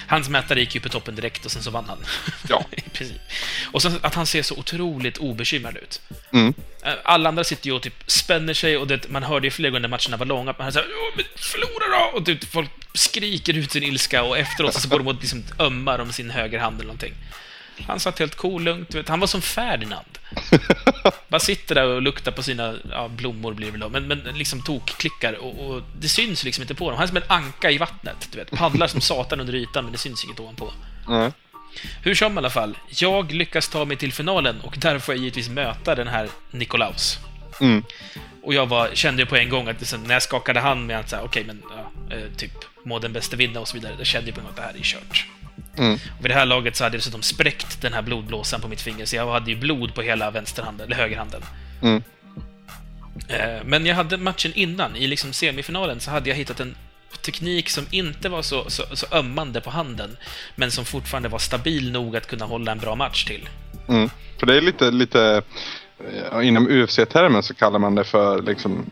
hans mätare gick ju på toppen direkt och sen så vann han. Ja. I princip. Och sen att han ser så otroligt obekymrad ut. Mm. Eh, Alla andra sitter ju och typ spänner sig och det, man hörde ju flera gånger när matcherna var långa att man såhär "Åh, men förlora då! Och typ, folk skriker ut sin ilska och efteråt så går de och liksom ömmar om sin högerhand eller någonting. Han satt helt cool, lugnt, du vet. Han var som Ferdinand. Bara sitter där och luktar på sina ja, blommor, blir det väl då, men, men liksom tokklickar och, och det syns liksom inte på dem. Han är som en anka i vattnet, du vet. Paddlar som satan under ytan, men det syns inget ovanpå. Nej. Hur som i alla fall, jag lyckas ta mig till finalen och där får jag givetvis möta den här Nikolaus. Mm. Och jag var, kände ju på en gång att liksom, när jag skakade hand med att säga okej, men ja, eh, typ må den bästa vinna och så vidare, då kände jag på en gång att det här är kört. Mm. Och vid det här laget så hade jag dessutom spräckt den här blodblåsan på mitt finger, så jag hade ju blod på hela vänsterhanden, eller högerhanden. Mm. Eh, Men jag hade matchen innan, i liksom semifinalen, så hade jag hittat en teknik som inte var så, så, så ömmande på handen, men som fortfarande var stabil nog att kunna hålla en bra match till. Mm. För det är lite, lite eh, inom UFC-termen så kallar man det för liksom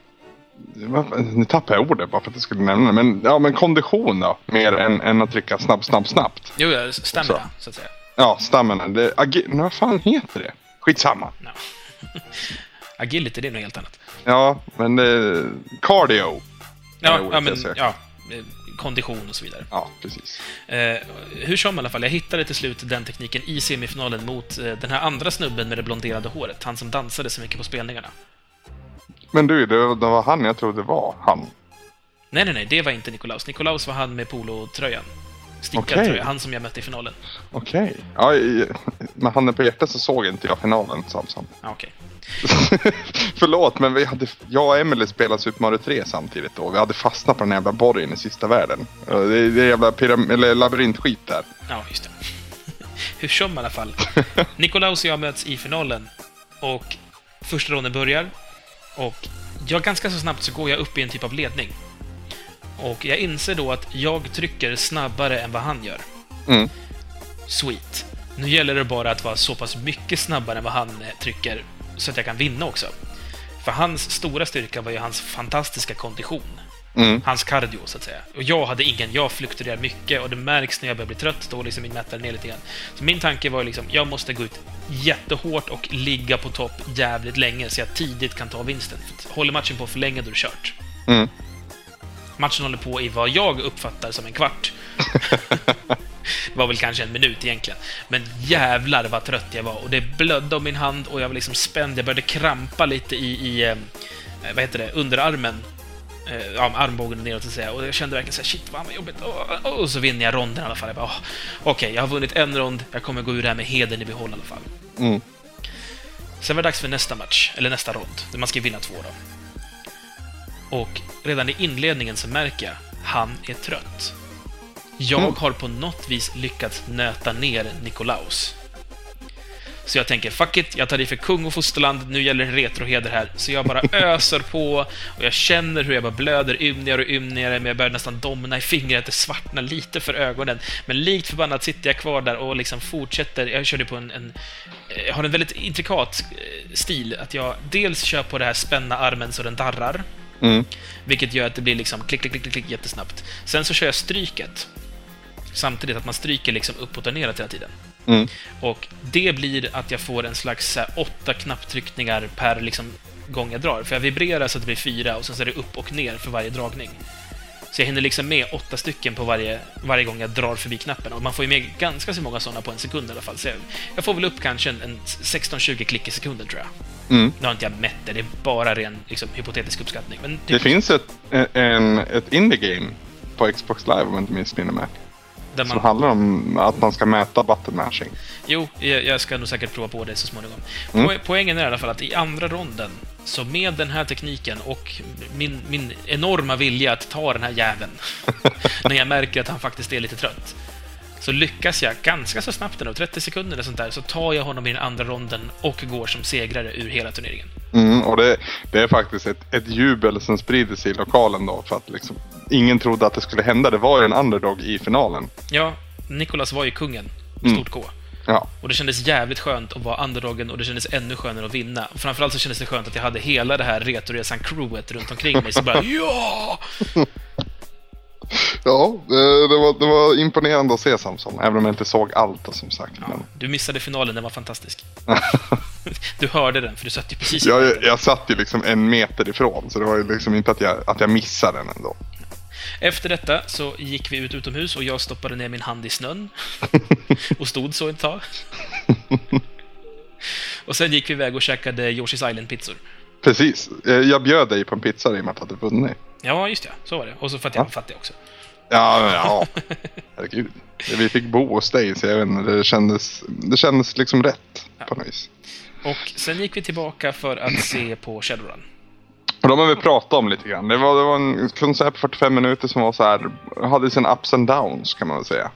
nu tappar jag ordet bara för att jag skulle nämna det. Men, ja, men kondition då. Mer än, än att trycka snabb, snabb, snabbt. Jo, ja, stamina, så att säga. Ja, stamina. Det, agi- men vad fan heter det? Skitsamma. Ja. Agility, det är något helt annat. Ja, men det, cardio. Ja, ordet ja, men, ja, eh, kondition och så vidare. Ja, precis. Eh, hur som i alla fall, jag hittade till slut den tekniken i semifinalen mot eh, den här andra snubben med det blonderade håret. Han som dansade så mycket på spelningarna. Men du, det, det var han jag trodde var han. Nej, nej, nej, det var inte Nikolaus. Nikolaus var han med polotröjan. Stickad Okej. tröja, han som jag mötte i finalen. Okej. Ja, i- med handen på hjärtat så såg inte jag finalen Samson. Ja, okej. Förlåt, men vi hade, jag och Emily spelade Super Mario 3 samtidigt då. Vi hade fastnat på den jävla borgen i sista världen. Ja, Det är, det är jävla pyram- eller labyrintskit där. Ja, just det. Hur som i alla fall. Nikolaus och jag möts i finalen och första ronden börjar och jag ganska så snabbt så går jag upp i en typ av ledning. Och jag inser då att jag trycker snabbare än vad han gör. Mm. Sweet. Nu gäller det bara att vara så pass mycket snabbare än vad han eh, trycker så att jag kan vinna också. För hans stora styrka var ju hans fantastiska kondition. Mm. Hans cardio, så att säga. Och jag hade ingen. Jag fluktuerar mycket och det märks när jag börjar bli trött. Då liksom min mätare ner lite grann. Så min tanke var liksom, jag måste gå ut jättehårt och ligga på topp jävligt länge så jag tidigt kan ta vinsten. Håller matchen på för länge, då är det kört. Mm. Matchen håller på i vad jag uppfattar som en kvart. det var väl kanske en minut egentligen. Men jävlar vad trött jag var. Och det blödde om min hand och jag var liksom spänd. Jag började krampa lite i, i eh, vad heter det, underarmen. Eh, ja, armbågen neråt så att säga. Och jag kände verkligen såhär, shit vad jobbigt. Åh, Och så vinner jag ronden i alla fall. Jag bara, åh, Okej, jag har vunnit en rond. Jag kommer gå ur det här med heden i behåll i alla fall. Mm. Sen var det dags för nästa match, eller nästa rond, där man ska vinna två då. Och redan i inledningen så märker jag, han är trött. Jag Mm. har på något vis lyckats nöta ner Nikolaus. Så jag tänker, fuck it, jag tar i för kung och fosterland, nu gäller det retroheder här. Så jag bara öser på, och jag känner hur jag bara blöder ymnigare och ymnigare, men jag börjar nästan domna i fingret, det svartnar lite för ögonen. Men likt förbannat sitter jag kvar där och liksom fortsätter, jag körde på en, en jag har en väldigt intrikat eh, stil, att jag dels kör på det här spänna armen så den darrar, Mm. vilket gör att det blir liksom klick, klick, klick, klick, klick jättesnabbt. Sen så kör jag stryket. Samtidigt att man stryker liksom uppåt och neråt hela tiden. Mm. Och det blir att jag får en slags här, åtta knapptryckningar per liksom, gång jag drar. För jag vibrerar så att det blir fyra och sen så är det upp och ner för varje dragning. Så jag hinner liksom med åtta stycken på varje, varje gång jag drar förbi knappen. Och man får ju med ganska så många sådana på en sekund i alla fall. Så jag, jag får väl upp kanske en, en 16-20 klick i sekunden tror jag. Mm. Nu har inte jag mätt det, det är bara ren liksom, hypotetisk uppskattning. Men Det typ, finns ett, en, ett indie-game på Xbox Live om jag inte missminner mig. Där man, handlar om att man ska mäta button mashing. Jo, jag, ska nog säkert prova på det så småningom. Mm. Po- Poängen är i alla fall att i andra ronden, så med den här tekniken och min, min enorma vilja att ta den här jäveln, när jag märker att han faktiskt är lite trött, så lyckas jag ganska så snabbt, ändå, 30 sekunder eller sånt där, så tar jag honom i den andra ronden och går som segrare ur hela turneringen. Mm, och det, det är faktiskt ett, ett jubel som sprider sig i lokalen då. För att liksom, ingen trodde att det skulle hända. Det var ju en underdog i finalen. Ja, Nicholas var ju kungen, med Mm. stort K. Ja, Och det kändes jävligt skönt att vara underdogen och det kändes ännu skönare att vinna. Och framförallt så kändes det skönt att jag hade hela det här Retoresan-crewet runt omkring mig som bara ja! ja, det, det, var, det var imponerande att se Samson, även om jag inte såg allt då, som sagt. Ja, Men... du missade finalen, den var fantastisk. du hörde den, för du satt ju precis jag, jag, jag satt ju liksom en meter ifrån, så det var ju liksom inte att jag, att jag missade den ändå. Efter detta så gick vi ut utomhus och jag stoppade ner min hand i snön och stod så ett tag. Och sen gick vi iväg och käkade Yoshi's Island-pizzor. Precis. Eh, Jag bjöd dig på en pizza i och med att du hade vunnit. Ja, just ja. Så var det. Och så för att jag var fattig också. Ja, men ja. Herregud. Vi fick bo hos dig, så jag vet inte, det kändes, det kändes liksom rätt på något vis. Och sen gick vi tillbaka för att se på Shadowrun. Och de har vi pratat om lite grann. Det var, det var en konsert på 45 minuter som var så här, hade sina ups and downs kan man väl säga.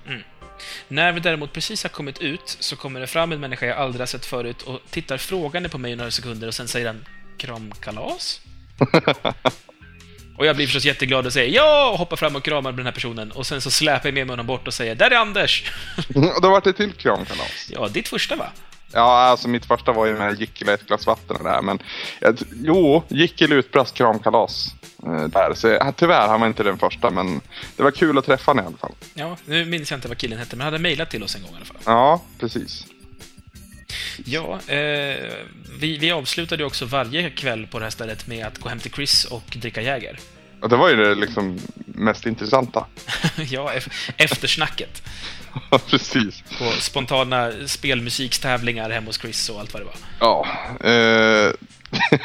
När vi däremot precis har kommit ut så kommer det fram en människa jag aldrig har sett förut och tittar frågande på mig i några sekunder och sen säger han kramkalas? och jag blir förstås jätteglad och säger ja och hoppar fram och kramar med den här personen och sen så släpar jag med mig honom bort och säger där är Anders! Och då var det till kramkalas. ja, ditt första va? Ja, alltså mitt första var ju med Jickel och ett glas vatten och det här. Men jo, Jickel utbrast kramkalas. eh, Där. Så jag, tyvärr, han var inte den första, men det var kul att träffa honom i alla fall. Ja, nu minns jag inte vad killen hette, men han hade mejlat till oss en gång i alla fall. Ja, precis. Ja, eh, vi, vi avslutade ju också varje kväll på det här stället med att gå hem till Chris och dricka Jäger. Och det var ju det liksom mest intressanta. ja, ef- eftersnacket. Ja, precis. På spontana spelmusikstävlingar hemma hos Chris och allt vad det var. Ja, eh,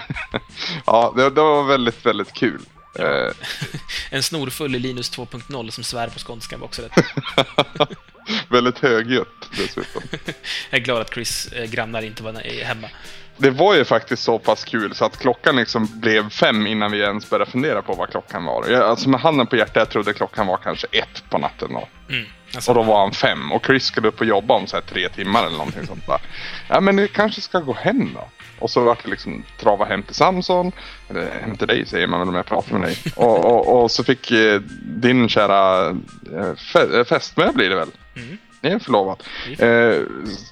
ja det, det var väldigt, väldigt kul. Eh, En snorfull i Linus 2.0 som svär på skånska var också rätt. väldigt högljutt dessutom. Jag är glad att Chris eh, grannar inte var hemma. Det var ju faktiskt så pass kul så att klockan liksom blev fem innan vi ens började fundera på vad klockan var. Jag, alltså med handen på hjärtat, jag trodde klockan var kanske ett på natten då. Mm. Alltså, Och då var han fem och Chris skulle upp och jobba om så här tre timmar eller någonting sånt där. Ja men ni kanske ska gå hem då? Och så vart det liksom trava hem till Samson. Eller hem till dig säger man väl om jag pratar med dig. Och, och, och så fick eh, din kära eh, fe, fästmö blir det väl? Mm. Ni är förlovat. Eh,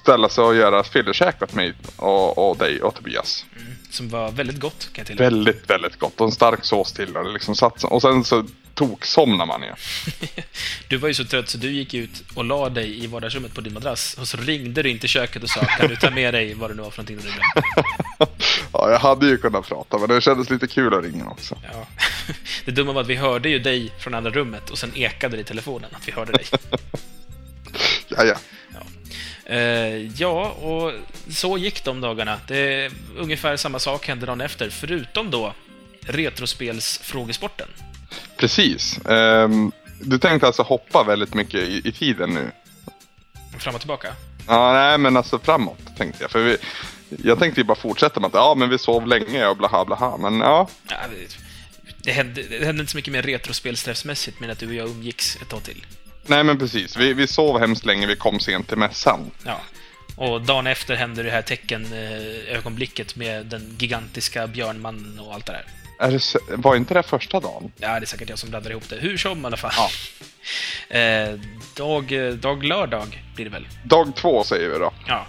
ställa sig och göra fyllekäk åt mig och, och dig och Tobias. mm, som var väldigt gott, kan jag tillägga. Väldigt, väldigt gott. Och en stark sås till. Och, det liksom satt, och sen så tok somnar man ju. Du var ju så trött så du gick ut och la dig i vardagsrummet på din madrass och så ringde du in till köket och sa kan du ta med dig vad det nu var för någonting du ja, jag hade ju kunnat prata men det kändes lite kul att ringa också. Ja. Det dumma var att vi hörde ju dig från andra rummet och sen ekade det i telefonen att vi hörde dig. Ja, ja. Eh, ja, och så gick de dagarna. Det är ungefär samma sak hände dagen efter, förutom då retrospelsfrågesporten. Precis. Ehm, du tänkte alltså hoppa väldigt mycket i, i tiden nu? Fram och tillbaka. Ja, nej men alltså framåt tänkte jag. För vi, jag tänkte ju bara fortsätta med att ja, men vi sov länge och blaha blaha. Men ja, Ja, det, det, hände, det hände inte så mycket mer retrospelsträffsmässigt, men att du och jag umgicks ett tag till. Nej men precis. Vi, vi sov hemskt länge, vi kom sent till mässan. Ja. Och dagen efter hände det här tecken-ögonblicket med den gigantiska björnmannen och allt det där. Är det, var inte det första dagen? Ja, det är säkert jag som blandar ihop det. Hur som i alla fall. Ja. Eh, dag, dag lördag blir det väl? Dag två säger vi då. Ja.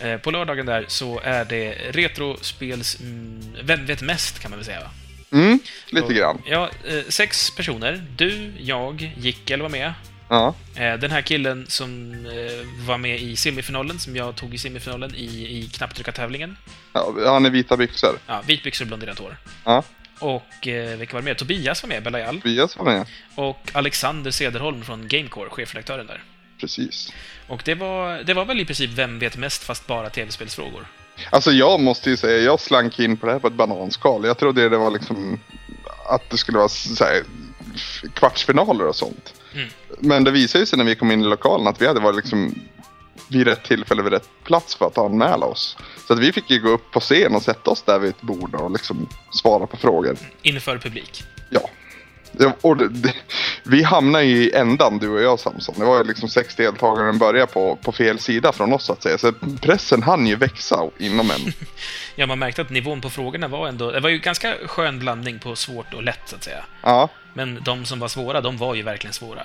Eh, På lördagen där så är det retrospels... Mm, vem vet mest, kan man väl säga? Va? Mm, lite Och- grann. Ja, eh, sex personer. Du, jag, Jickel var med. Ja. Eh, Den här killen som eh, var med i semifinalen, som jag tog i semifinalen i, i knapptryckartävlingen. ja. Han är vita byxor. Ja, vitbyxor och blonderat hår. Ja. Och eh, vilka var det mer? Tobias var med, Belayal. Tobias var med. Och Alexander Cederholm från Gamecore, chefredaktören där. Precis. Och det var, det var väl i princip Vem vet mest, fast bara tv-spelsfrågor. Alltså jag måste ju säga, jag slank in på det här på ett bananskal. Jag trodde det var liksom att det skulle vara så här, kvartsfinaler och sånt. Mm. Men det visade sig när vi kom in i lokalen att vi hade varit liksom vid rätt tillfälle, vid rätt plats för att anmäla oss. Så att vi fick ju gå upp på scen och sätta oss där vid ett bord och liksom svara på frågor. Inför publik. Ja. Och det, det, vi hamnade ju i ändan du och jag Samson. Det var ju liksom sex deltagare som började på, på fel sida från oss så att säga. Så pressen hann ju växa inom en. Ja, man märkte att nivån på frågorna var ändå... Det var ju ganska skön blandning på svårt och lätt, så att säga. Ja. Men de som var svåra, de var ju verkligen svåra.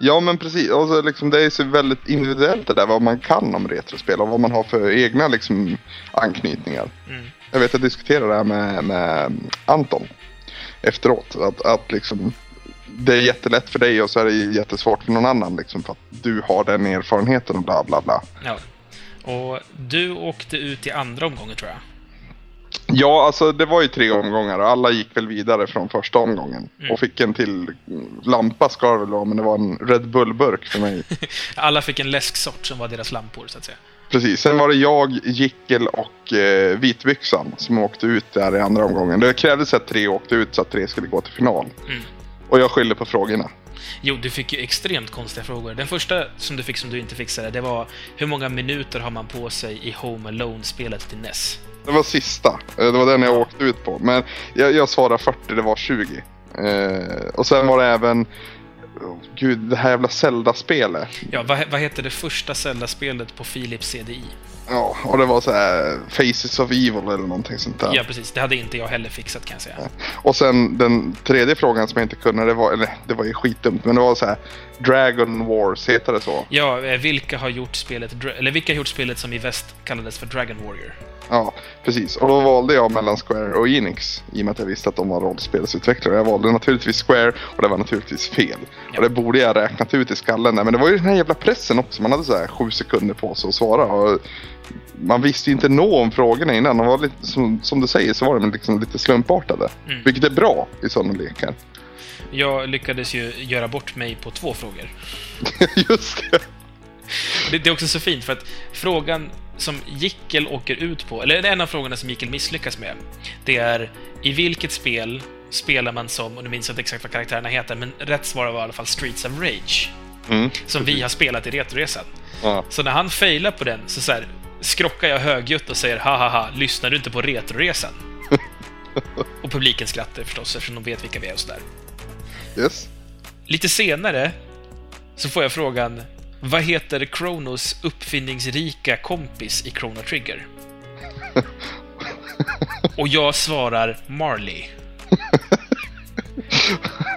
Ja men precis, och så liksom, det är så väldigt individuellt det där vad man kan om retrospel och vad man har för egna liksom, anknytningar. Mm. Jag vet jag diskuterade det här med, med Anton efteråt. Att, att liksom, det är jättelätt för dig och så är det jättesvårt för någon annan liksom för att du har den erfarenheten och bla bla bla. Ja. Och du åkte ut i andra omgången tror jag. Ja, alltså det var ju tre omgångar och alla gick väl vidare från första omgången. Mm. Och fick en till lampa ska det väl vara, men det var en Red Bull-burk för mig. Alla fick en läsksort som var deras lampor, så att säga. Precis, sen var det jag, Jickel och eh, Vitbyxan som åkte ut där i andra omgången. Det krävdes att tre åkte ut så att tre skulle gå till final. Mm. Och jag skyller på frågorna. Jo, du fick ju extremt konstiga frågor. Den första som du fick som du inte fixade, det var hur många minuter har man på sig i Home Alone-spelet till NES? Det var sista. Eh, Det var den jag åkte ut på. Men jag, jag svarade 40, det var 20. Eh, och sen var det även... oh, gud, det här jävla Zelda-spelet. Ja, vad, vad hette det första Zelda-spelet på Philips CDI? Ja, och det var så här Faces of Evil eller någonting sånt där. Ja, precis. Det hade inte jag heller fixat, kan jag säga. Och sen den tredje frågan som jag inte kunde, det var, eller det var ju skitdumt, men det var så här Dragon Wars, heter det så? Ja, eh, vilka har gjort spelet, eller vilka har gjort spelet som i väst kallades för Dragon Warrior? Ja, precis. Och då valde jag mellan Square och Enix i och med att jag visste att de var rollspelsutvecklare. Jag valde naturligtvis Square och det var naturligtvis fel. Ja. Och det borde jag räknat ut i skallen där. Men det var ju den här jävla pressen också. Man hade så här sju sekunder på sig att svara. Och man visste ju inte nå om frågorna innan. De var lite, som, som du säger så var de liksom lite slumpartade. Mm. Vilket är bra i sådana lekar. Jag lyckades ju göra bort mig på två frågor. Just det. Det, det är också så fint, för att frågan som Jickel åker ut på, eller en av frågorna som Jickel misslyckas med, det är i vilket spel spelar man som, och nu minns jag inte exakt vad karaktärerna heter, men rätt svar var i alla fall Streets of Rage, Mm. som vi har spelat i Retroresan. Ja. Så när han failar på den så, så här, skrockar jag högljutt och säger ha ha ha, lyssnar du inte på Retroresan? och publiken skrattar förstås, eftersom de vet vilka vi är och sådär. Yes. Lite senare så får jag frågan vad heter Kronos uppfinningsrika kompis i Chrono Trigger? Och jag svarar Marley.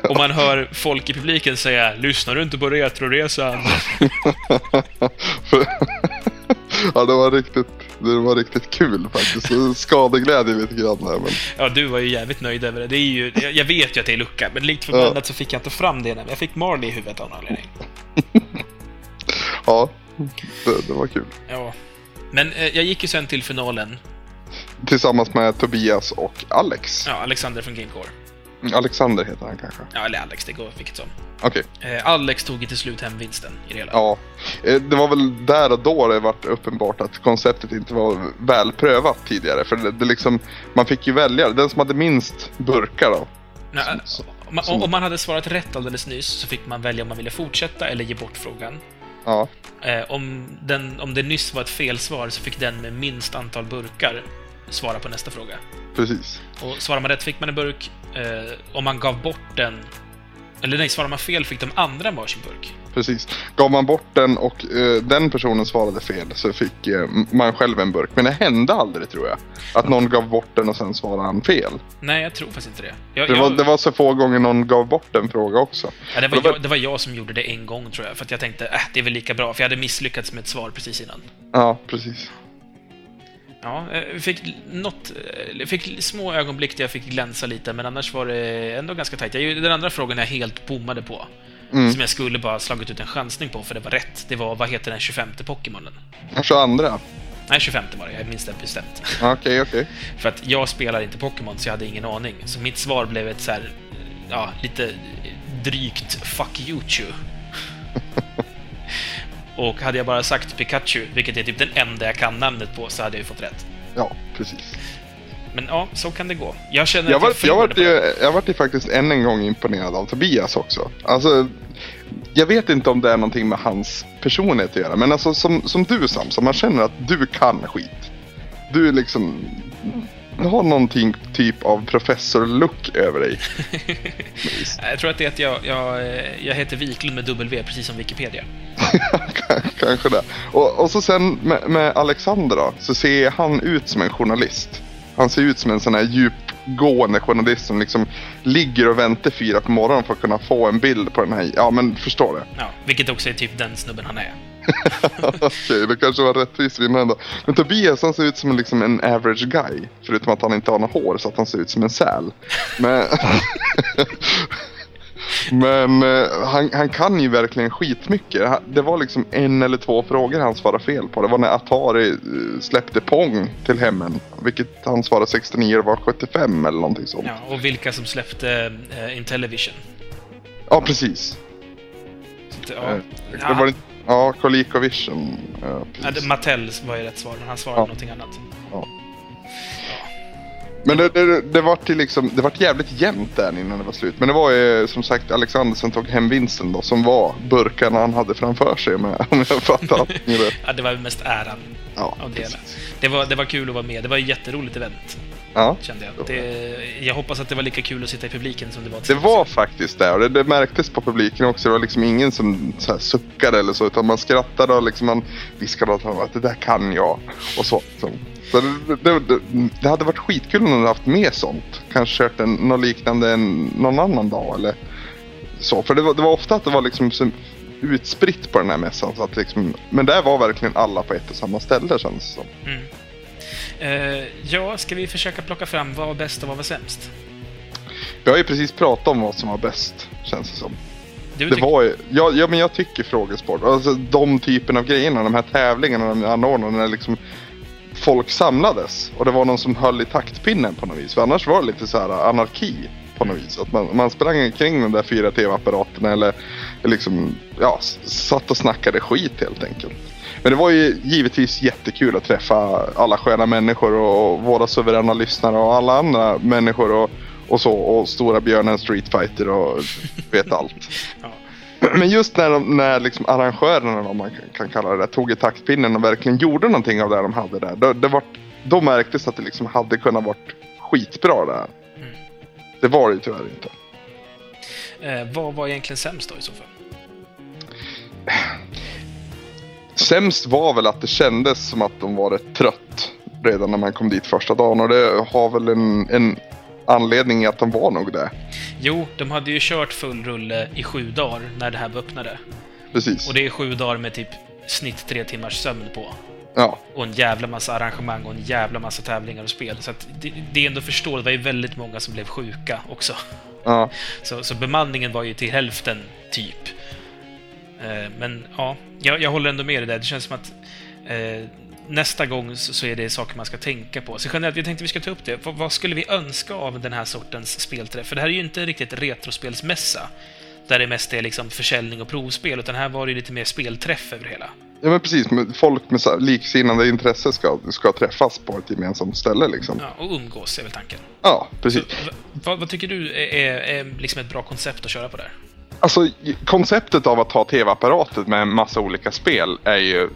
Och man hör folk i publiken säga “Lyssnar du inte på Retroresan?” ja, det var riktigt, det var riktigt kul faktiskt. Skadeglädje lite grann där. Men... Ja, du var ju jävligt nöjd över det. det är ju, jag- vet ju att det är lucka, men likt förbannat Ja. så fick jag inte fram det. Jag fick Marley i huvudet av någon anledning. Ja, det, det var kul. Ja. Men eh, jag gick ju sen till finalen. Tillsammans med Tobias och Alex. Ja, Alexander från Gamecore. Alexander heter han kanske. Ja, eller Alex, det går vilket som. Okej. Eh, Alex tog ju till slut hem vinsten i det hela. Ja. Eh, Det var väl där och då det vart uppenbart att konceptet inte var väl prövat tidigare. För det, det liksom, man fick ju välja. Den som hade minst burkar då. Nej, som- eh, som- om, man, som- om man hade svarat rätt alldeles nyss så fick man välja om man ville fortsätta eller ge bort frågan. Ja, Eh, om, den, om det nyss var ett felsvar så fick den med minst antal burkar svara på nästa fråga. precis. Och svarar man rätt fick man en burk. Eh, om man gav bort den... Eller nej, svarar man fel fick de andra varsin burk. Precis. Gav man bort den och eh, den personen svarade fel så fick eh, man själv en burk. Men det hände aldrig tror jag. Att någon gav bort den och sen svarade han fel. Nej, jag tror faktiskt inte det. Jag, Det jag, var, det var så få gånger någon gav bort en fråga också. ja, det, var jag, det var jag som gjorde det en gång, tror jag. För att jag tänkte, äh, det är väl lika bra. För jag hade misslyckats med ett svar precis innan. Ja, precis. Ja, eh, jag fick något... eh, fick små ögonblick där jag fick glänsa lite, men annars var det ändå ganska tajt. Jag, den andra frågan jag helt bommade på. Mm. Som jag skulle bara slagit ut en chansning på, för det var rätt. Det var, vad heter den 25 Pokémonen? Kanske andra. Nej, 25 var det. Jag minns det bestämt. Okej, okej. För att jag spelar inte Pokémon, så jag hade ingen aning. Så mitt svar blev ett så här, ja, lite drygt 'fuck you. Och hade jag bara sagt Pikachu, vilket är typ den enda jag kan namnet på, så hade jag ju fått rätt. Ja, precis. Men ja, så kan det gå. Jag känner Jag att jag vart jag ju, jag vart ju faktiskt än en gång imponerad av Tobias också. Alltså, jag vet inte om det är någonting med hans personlighet att göra. Men alltså som, som du Samson, man känner att du kan skit. Du är liksom... Du har någonting typ av professor-look över dig. det. Jag tror att det är att jag, jag, eh, jag heter Wiklund med W, precis som Wikipedia. Kanske det. Och, och så sen med, med Alexander då, så ser han ut som en journalist. Han ser ut som en sån här djupgående journalist som liksom ligger och väntar fyra på morgonen för att kunna få en bild på den här. Ja, men förstår du? Ja, vilket också är typ den snubben han är. Okej, det kanske var rättvis vinnare ändå. Men Tobias han ser ut som liksom en average guy. Förutom att han inte har något hår så att han ser ut som en säl. Men... Men eh, han, han kan ju verkligen skitmycket. Han- Det var liksom en eller två frågor han svarade fel på. Det var när Atari eh, släppte Pong till hemmen. Vilket han svarade 69 och var 75 eller någonting sånt. Ja, Ja, och vilka som släppte uh, Intellivision. precis. Så, Eh, ja. Det Ja. var inte, ja, ColecoVision. Ja, Ja, precis. det- Mattel var ju rätt svar, men han svarade Ja. någonting annat. Men det, det, det vart ju liksom, det vart jävligt jämnt där innan det var slut. Men det var ju som sagt Alexander som tog hem vinsten då. Som var burkarna han hade framför sig jag, om jag fattar allting rätt. Ja, det var mest äran Ja, av det hela. Det var, det var kul att vara med. Det var ett jätteroligt event, Ja. kände jag. Det, jag hoppas att det var lika kul att sitta i publiken som det var Det var faktiskt det och det, det märktes på publiken också. Det var liksom ingen som så här suckade eller så utan man skrattade och liksom man viskade åt honom att det där kan jag. Och så. Så, så det, det, det, hade varit skitkul om de hade haft med sånt. Kanske kört en, något liknande en, någon annan dag eller så. För det var, det var ofta att det var liksom så utspritt på den här mässan. Så att liksom, men där var verkligen alla på ett och samma ställe känns det som. Mm. Eh, ja, ska vi försöka plocka fram vad var bäst och vad var sämst? Vi har ju precis pratat om vad som var bäst känns det som. Du Det var ju, ja, ja men jag tycker frågesport, alltså de typen av grejerna, de här tävlingarna de anordnade när liksom folk samlades och det var någon som höll i taktpinnen på något vis. För annars var det lite så här anarki på något vis. Att man, man sprang omkring de där fyra tv-apparaterna eller liksom, ja, satt och snackade skit helt enkelt. Men det var ju givetvis jättekul att träffa alla sköna människor och våra suveräna lyssnare och alla andra människor och, och så. Och Stora Björnen Street Fighter och vet allt. Ja. Men just när, de, när liksom arrangörerna, om man kan- kan kalla det där, tog i taktpinnen och verkligen gjorde någonting av det de hade där. Då, det var, då märktes att det liksom hade kunnat varit skitbra där. Mm. Det var det ju tyvärr inte. Eh, vad var egentligen sämst då i så fall? Sämst var väl att det kändes som att de var rätt trött redan när man kom dit första dagen. Och det har väl en, en anledning att de var nog det. Jo, de hade ju kört full rulle i sju dagar när det här öppnade. Precis. Och det är sju dagar med typ snitt tre timmars sömn på. Ja, Och en jävla massa arrangemang och en jävla massa tävlingar och spel. Så att det, det är ändå förståeligt. Det var ju väldigt många som blev sjuka också. ja. Så, så bemanningen var ju till hälften, typ. Eh, men ja, jag, jag håller ändå med dig där. Det känns som att eh, nästa gång så, så är det saker man ska tänka på. Så generellt, jag tänkte vi ska ta upp det. Vad, vad skulle vi önska av den här sortens spelträff? För det här är ju inte riktigt retrospelsmässa. Där det mest är liksom försäljning och provspel, utan här var det ju lite mer spelträff över hela. ja men precis. Folk med så liksinnande intresse ska, ska träffas på ett gemensamt ställe liksom. Ja, och umgås är väl tanken. Ja, precis. V- vad, vad tycker du är, är, är liksom ett bra koncept att köra på där? Alltså konceptet av att ha tv-apparatet med en massa olika spel är ju,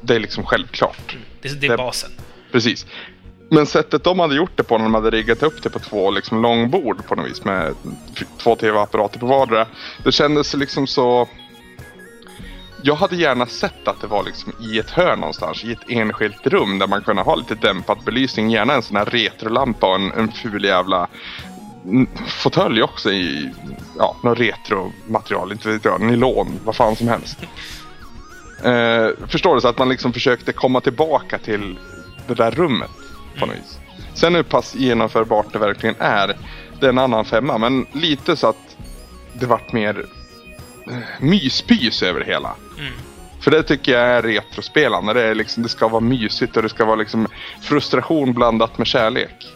det är liksom självklart. Det, det är Det- basen. Precis. Men sättet de hade gjort det på när de hade riggat upp det på två liksom långbord på något vis med två tv-apparater på vardera. Det kändes liksom så... Jag hade gärna sett att det var liksom i ett hörn någonstans, i ett enskilt rum där man kunde ha lite dämpad belysning. Gärna en sån här retrolampa och en, en ful jävla fåtölj också i ja, något retromaterial, inte vet jag, nylon, vad fan som helst. Eh, förstår du? Så att man liksom försökte komma tillbaka till det där rummet på något vis. Sen hur pass genomförbart det verkligen är, det är en annan femma. Men lite så att det vart mer eh, myspys över det hela. Mm. För det tycker jag är retrospelande. Det, är liksom, det ska vara mysigt och det ska vara liksom frustration blandat med kärlek.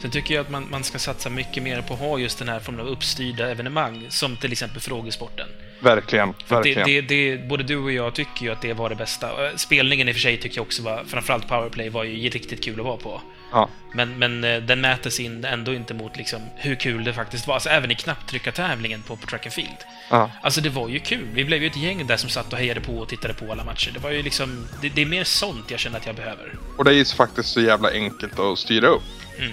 Sen tycker jag att man, man ska satsa mycket mer på att ha just den här formen av uppstyrda evenemang, som till exempel frågesporten. Verkligen, att det, verkligen. det, det, både du och jag tycker ju att det var det bästa. Spelningen i och för sig tycker jag också var, framförallt powerplay, var ju riktigt kul att vara på. Ja, Men, men den mäter in ändå inte mot liksom hur kul det faktiskt var. Alltså även i knapptryckartävlingen på, på track and field. ja, Alltså det var ju kul. Vi blev ju ett gäng där som satt och hejade på och tittade på alla matcher. Det var ju liksom... Det, det är mer sånt jag känner att jag behöver. och det är ju faktiskt så jävla enkelt att styra upp. Mm.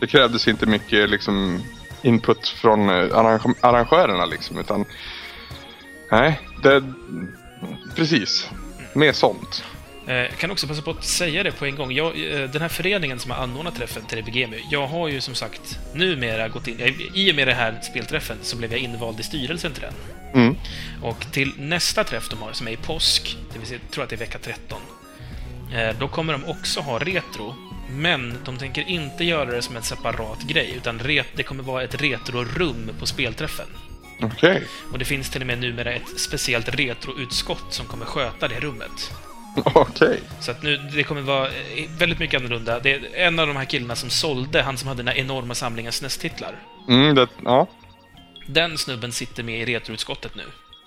Det krävdes inte mycket liksom input från eh, arrange- arrangörerna liksom utan Nej, det... Precis. Mer sånt. Eh, Jag kan också passa på att säga det på en gång. Jag, eh, den här föreningen som har anordnat träffen, TVGMU, jag har ju som sagt numera gått in... eh, I och med den här spelträffen så blev jag invald i styrelsen till den. Mm. Och till nästa träff de har, som är i påsk, det vill säga, jag tror att det är vecka 13, eh, då kommer de också ha retro, men de tänker inte göra det som en separat grej, utan det kommer vara ett retrorum på spelträffen. Okej. Och det finns till och med numera ett speciellt retroutskott som kommer sköta det rummet. Okej. Så att nu, det kommer vara eh, väldigt mycket annorlunda. Det är en av de här killarna som sålde, han som hade den här enorma samlingen SNES-titlar. Mm, det, ja. Den snubben sitter med i retroutskottet nu.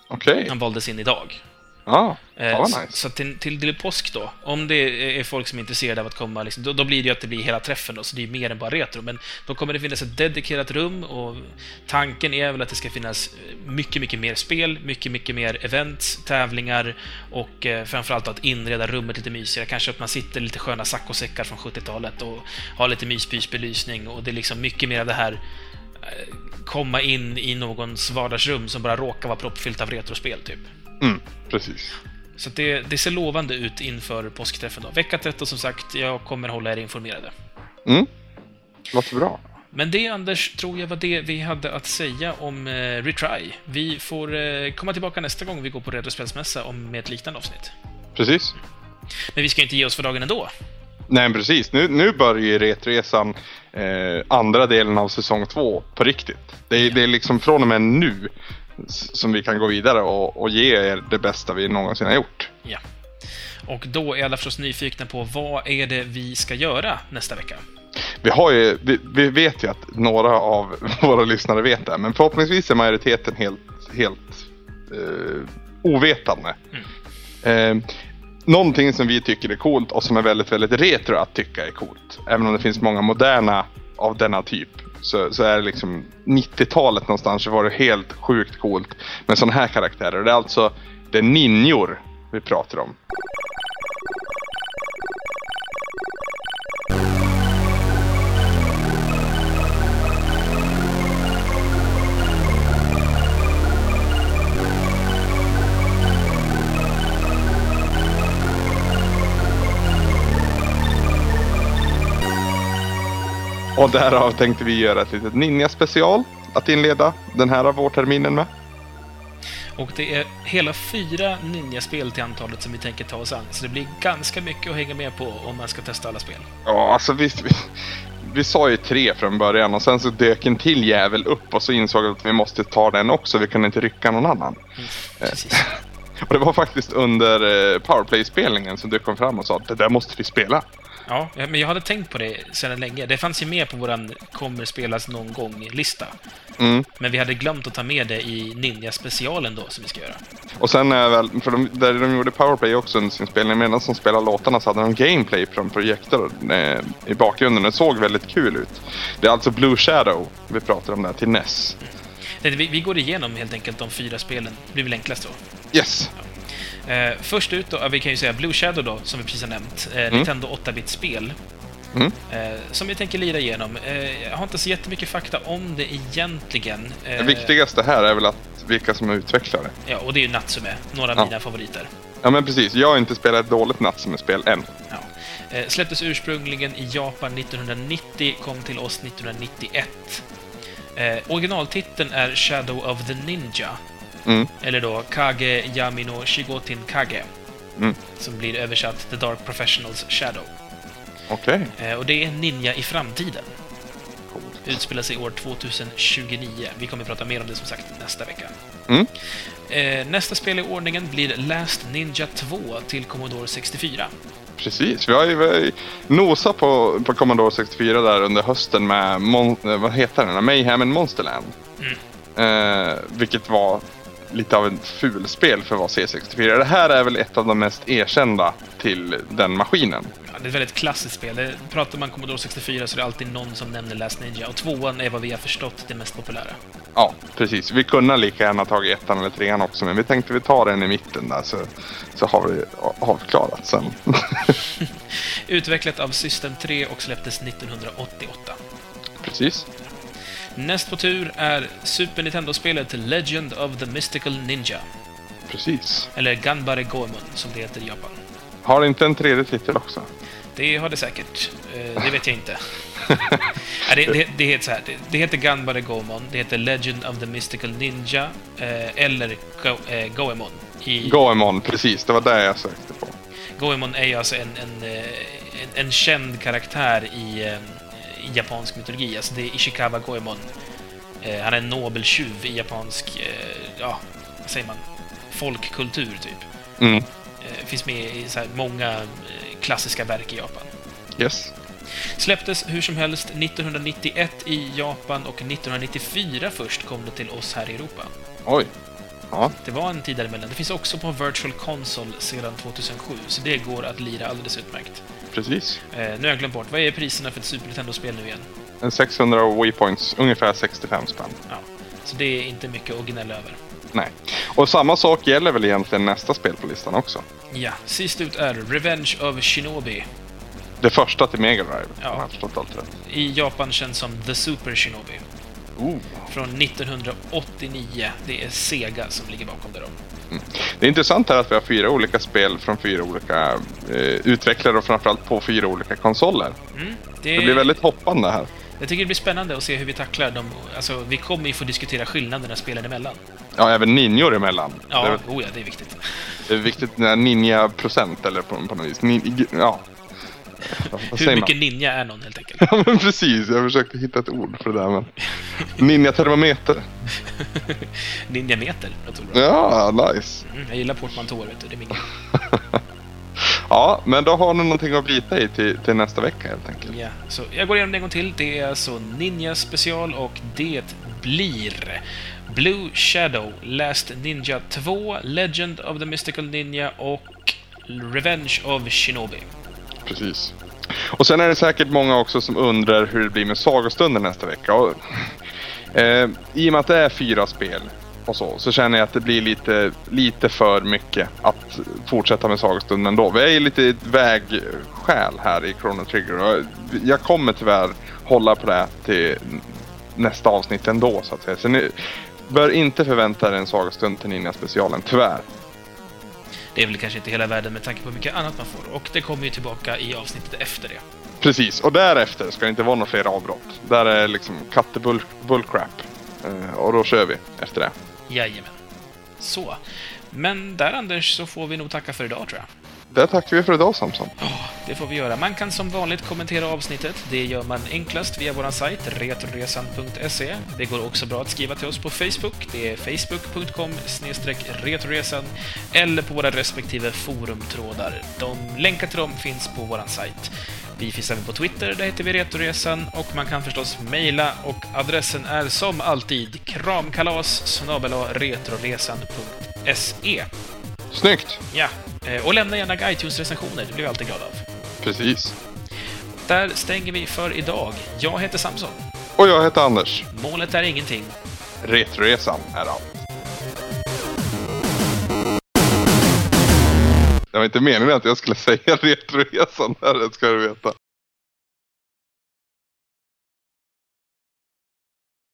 Okej. Han valdes in idag. Ja. Eh, Ja, vad så- nice. Så till, till Lille Påsk då, om det är folk som är intresserade av att komma, liksom, då, då blir det ju att det blir hela träffen då, så det är mer än bara retro. Men då kommer det finnas ett dedikerat rum och tanken är väl att det ska finnas mycket, mycket mer spel, mycket, mycket mer events, tävlingar och eh, framförallt att inreda rummet lite mysigare. Kanske att man sitter lite sköna saccosäckar från 70-talet och har lite myspysbelysning och det är liksom mycket mer av det här eh, komma in i någons vardagsrum som bara råkar vara proppfyllt av retrospel, typ. Mm, precis. Så det, det ser lovande ut inför påskträffen. Då. Vecka 13 som sagt, jag kommer hålla er informerade. Mm. Låter bra. Men det, Anders, tror jag var det vi hade att säga om eh, Retry. Vi får eh, komma tillbaka nästa gång vi går på Retrospelsmässa om med ett liknande avsnitt. Precis. Men vi ska inte ge oss för dagen ändå. Nej, precis. Nu, nu börjar ju Retresan eh, andra delen av säsong två på riktigt. Det är, det är liksom från och med nu som vi kan gå vidare och, och ge er det bästa vi någonsin har gjort. Ja. Och då är alla förstås nyfikna på vad är det vi ska göra nästa vecka? Vi, har ju, vi, vi vet ju att några av våra lyssnare vet det, men förhoppningsvis är majoriteten helt, helt eh, ovetande. Eh, någonting som vi tycker är coolt och som är väldigt, väldigt retro att tycka är coolt. Även om det finns många moderna av denna typ. Så, så är det liksom 90-talet någonstans så var det helt sjukt coolt med sådana här karaktärer. Det är alltså det är ninjor vi pratar om. Och därav tänkte vi göra ett litet ninja-special att inleda den här vårterminen med. Och det är hela fyra ninjaspel till antalet som vi tänker ta oss an. Så det blir ganska mycket att hänga med på om man ska testa alla spel. Ja, alltså vi, vi, vi sa ju tre från början och sen så dök en till jävel upp och så insåg vi att vi måste ta den också. Vi kunde inte rycka någon annan. Mm, precis. Och det var faktiskt under eh, Powerplay-spelningen som du kom fram och sa att det där måste vi spela. Ja, men jag hade tänkt på det sedan länge. Det fanns ju med på våran kommer spelas någon gång-lista. Mm. Men vi hade glömt att ta med det i Ninja-specialen då, som vi ska göra. Och sen är väl, för de, där de gjorde Powerplay också under sin spelning, medan de spelade låtarna så hade de gameplay från projektor eh, i bakgrunden. Det såg väldigt kul ut. Det är alltså Blue Shadow vi pratar om där till NES. Det- Vi, vi går igenom helt enkelt de fyra spelen. Det blir väl enklast då. Yes! Eh, först ut då, vi kan ju säga Blue Shadow då, som vi precis har nämnt. Eh, Nintendo 8-bit-spel. Mm. Eh, som vi tänker lira igenom. Eh, jag har inte så jättemycket fakta om det egentligen. Eh, Det viktigaste här är väl att vilka som är utvecklare. Ja, och det är ju Natsume, några av Ja. mina favoriter. Ja men precis, jag har inte spelat ett dåligt Natsume-spel än. Ja. Eh, släpptes ursprungligen i Japan 1990, kom till oss 1991. Eh, originaltiteln är Shadow of the Ninja, Mm. eller då Kage Yamino Shigotin Kage, Mm. som blir översatt The Dark Professionals Shadow. Okej. Eh, och det är Ninja i framtiden. Coolt. Utspelar sig år 2029. Vi kommer att prata mer om det som sagt nästa vecka. Mm. Eh, nästa spel i ordningen blir Last Ninja 2 till Commodore 64. Precis, vi har ju vi har ju nosat på, på Commodore 64 där under hösten med, Mon, eh, vad heter den? Mayhem and Monsterland. Mm. Eh, vilket var lite av ett fulspel för att vara C64. Det här är väl ett av de mest erkända till den maskinen. Ja, det är ett väldigt klassiskt spel. Det, pratar man Commodore 64 så är det alltid någon som nämner Last Ninja. Och tvåan är vad vi har förstått det mest populära. Ja, precis. Vi kunde lika gärna tagit ettan eller trean också, men vi tänkte vi tar den i mitten där så, så har vi avklarat sen. Utvecklat av System 3 och släpptes 1988. precis. Näst på tur är Super Nintendo-spelet Legend of the Mystical Ninja. Precis. Eller Ganbare Goemon, som det heter i Japan. Har inte en tredje titel också? Det har det säkert. Eh, det vet jag inte. Det, det, det heter så här. Det, det heter Ganbare Goemon, det heter Legend of the Mystical Ninja, eh, eller Go, eh, Goemon. I, Goemon, precis. Det var det jag sökte på. Goemon är ju alltså en, en, en, en känd karaktär i, i japansk mytologi. Alltså det är Ishikawa Goemon. Eh, han är en nobeltjuv i japansk, eh, ja, vad säger man, folkkultur typ. Mm. Eh, finns med i så många klassiska verk i Japan. Yes. Släpptes hur som helst 1991 i Japan och 1994 först kom det till oss här i Europa. Oj. Ja, Det var en tid däremellan. Det finns också på Virtual Console sedan 2007, så det går att lira alldeles utmärkt. precis. Eh, nu har jag glömt bort, vad är priserna för ett Super Nintendo-spel nu igen? En 600 Wii Points, ungefär 65 spänn. Ja, så det är inte mycket att gnälla över. Nej. Och samma sak gäller väl egentligen nästa spel på listan också. Ja, sist ut är Revenge of Shinobi. Det första till Mega Drive, Ja. om jag har förstått allt rätt. I Japan känns som The Super Shinobi. Oh. Från 1989. Det är Sega som ligger bakom det då. Det är intressant här att vi har fyra olika spel från fyra olika eh, utvecklare och framförallt på fyra olika konsoler. Mm, Det blir väldigt hoppande här. Jag tycker det blir spännande att se hur vi tacklar dem. Alltså, vi kommer ju få diskutera skillnaderna spelen emellan. Ja, även ninjor emellan. Det, Ja, är, oh ja, det är viktigt. det är viktigt ninja-procent eller på, på något vis. Nin, ja. Hur säger man? mycket ninja är någon, helt enkelt. Ja, men precis. Jag försökte hitta ett ord för det där. Men... Ninja-termometer. Ninjameter. Ja, nice. Mm, jag gillar portmanteau, vet du. Det är min. Ja, men då har ni någonting att bita i till, till nästa vecka helt enkelt. Ja, så jag går igenom det en gång till. Det är alltså Ninja special och det blir Blue Shadow, Last Ninja 2, Legend of the Mystical Ninja och Revenge of Shinobi. Precis. Och sen är det säkert många också som undrar hur det blir med sagostunden nästa vecka. Och, eh, I och med att det är fyra spel och så, så känner jag att det blir lite, lite för mycket att fortsätta med sagostunden ändå. Vi är ju lite ett vägskäl här i Chrono Trigger och jag kommer tyvärr hålla på det till nästa avsnitt ändå så att säga. Så ni bör inte förvänta er en sagostund till Ninja-specialen, tyvärr. Det är väl kanske inte hela världen med tanke på hur mycket annat man får. Och det kommer ju tillbaka i avsnittet efter det. Precis, och därefter ska det inte vara några fler avbrott. Där är liksom cut the bull, bullcrap. Eh, och då kör vi efter det. Jajamän. Så. Men där, Anders, så får vi nog tacka för idag, tror jag. Det tackar vi för idag Samson. Det får vi göra. Man kan som vanligt kommentera avsnittet. Det gör man enklast via vår sajt, retroresan.se. Det går också bra att skriva till oss på Facebook. Det är facebook.com retroresan eller på våra respektive forumtrådar. De länkar till dem finns på vår sajt. Vi finns även på Twitter, där heter vi Retoresan och man kan förstås mejla och adressen är som alltid kramkalas retroresan.se. Snyggt! Ja, eh, och lämna gärna iTunes-recensioner, det blir vi alltid glada av. Precis. Där stänger vi för idag. Jag heter Samson. Och jag heter Anders. Målet är ingenting. Retroresan är allt. Det var inte meningen att jag skulle säga Retroresan här, ska du veta.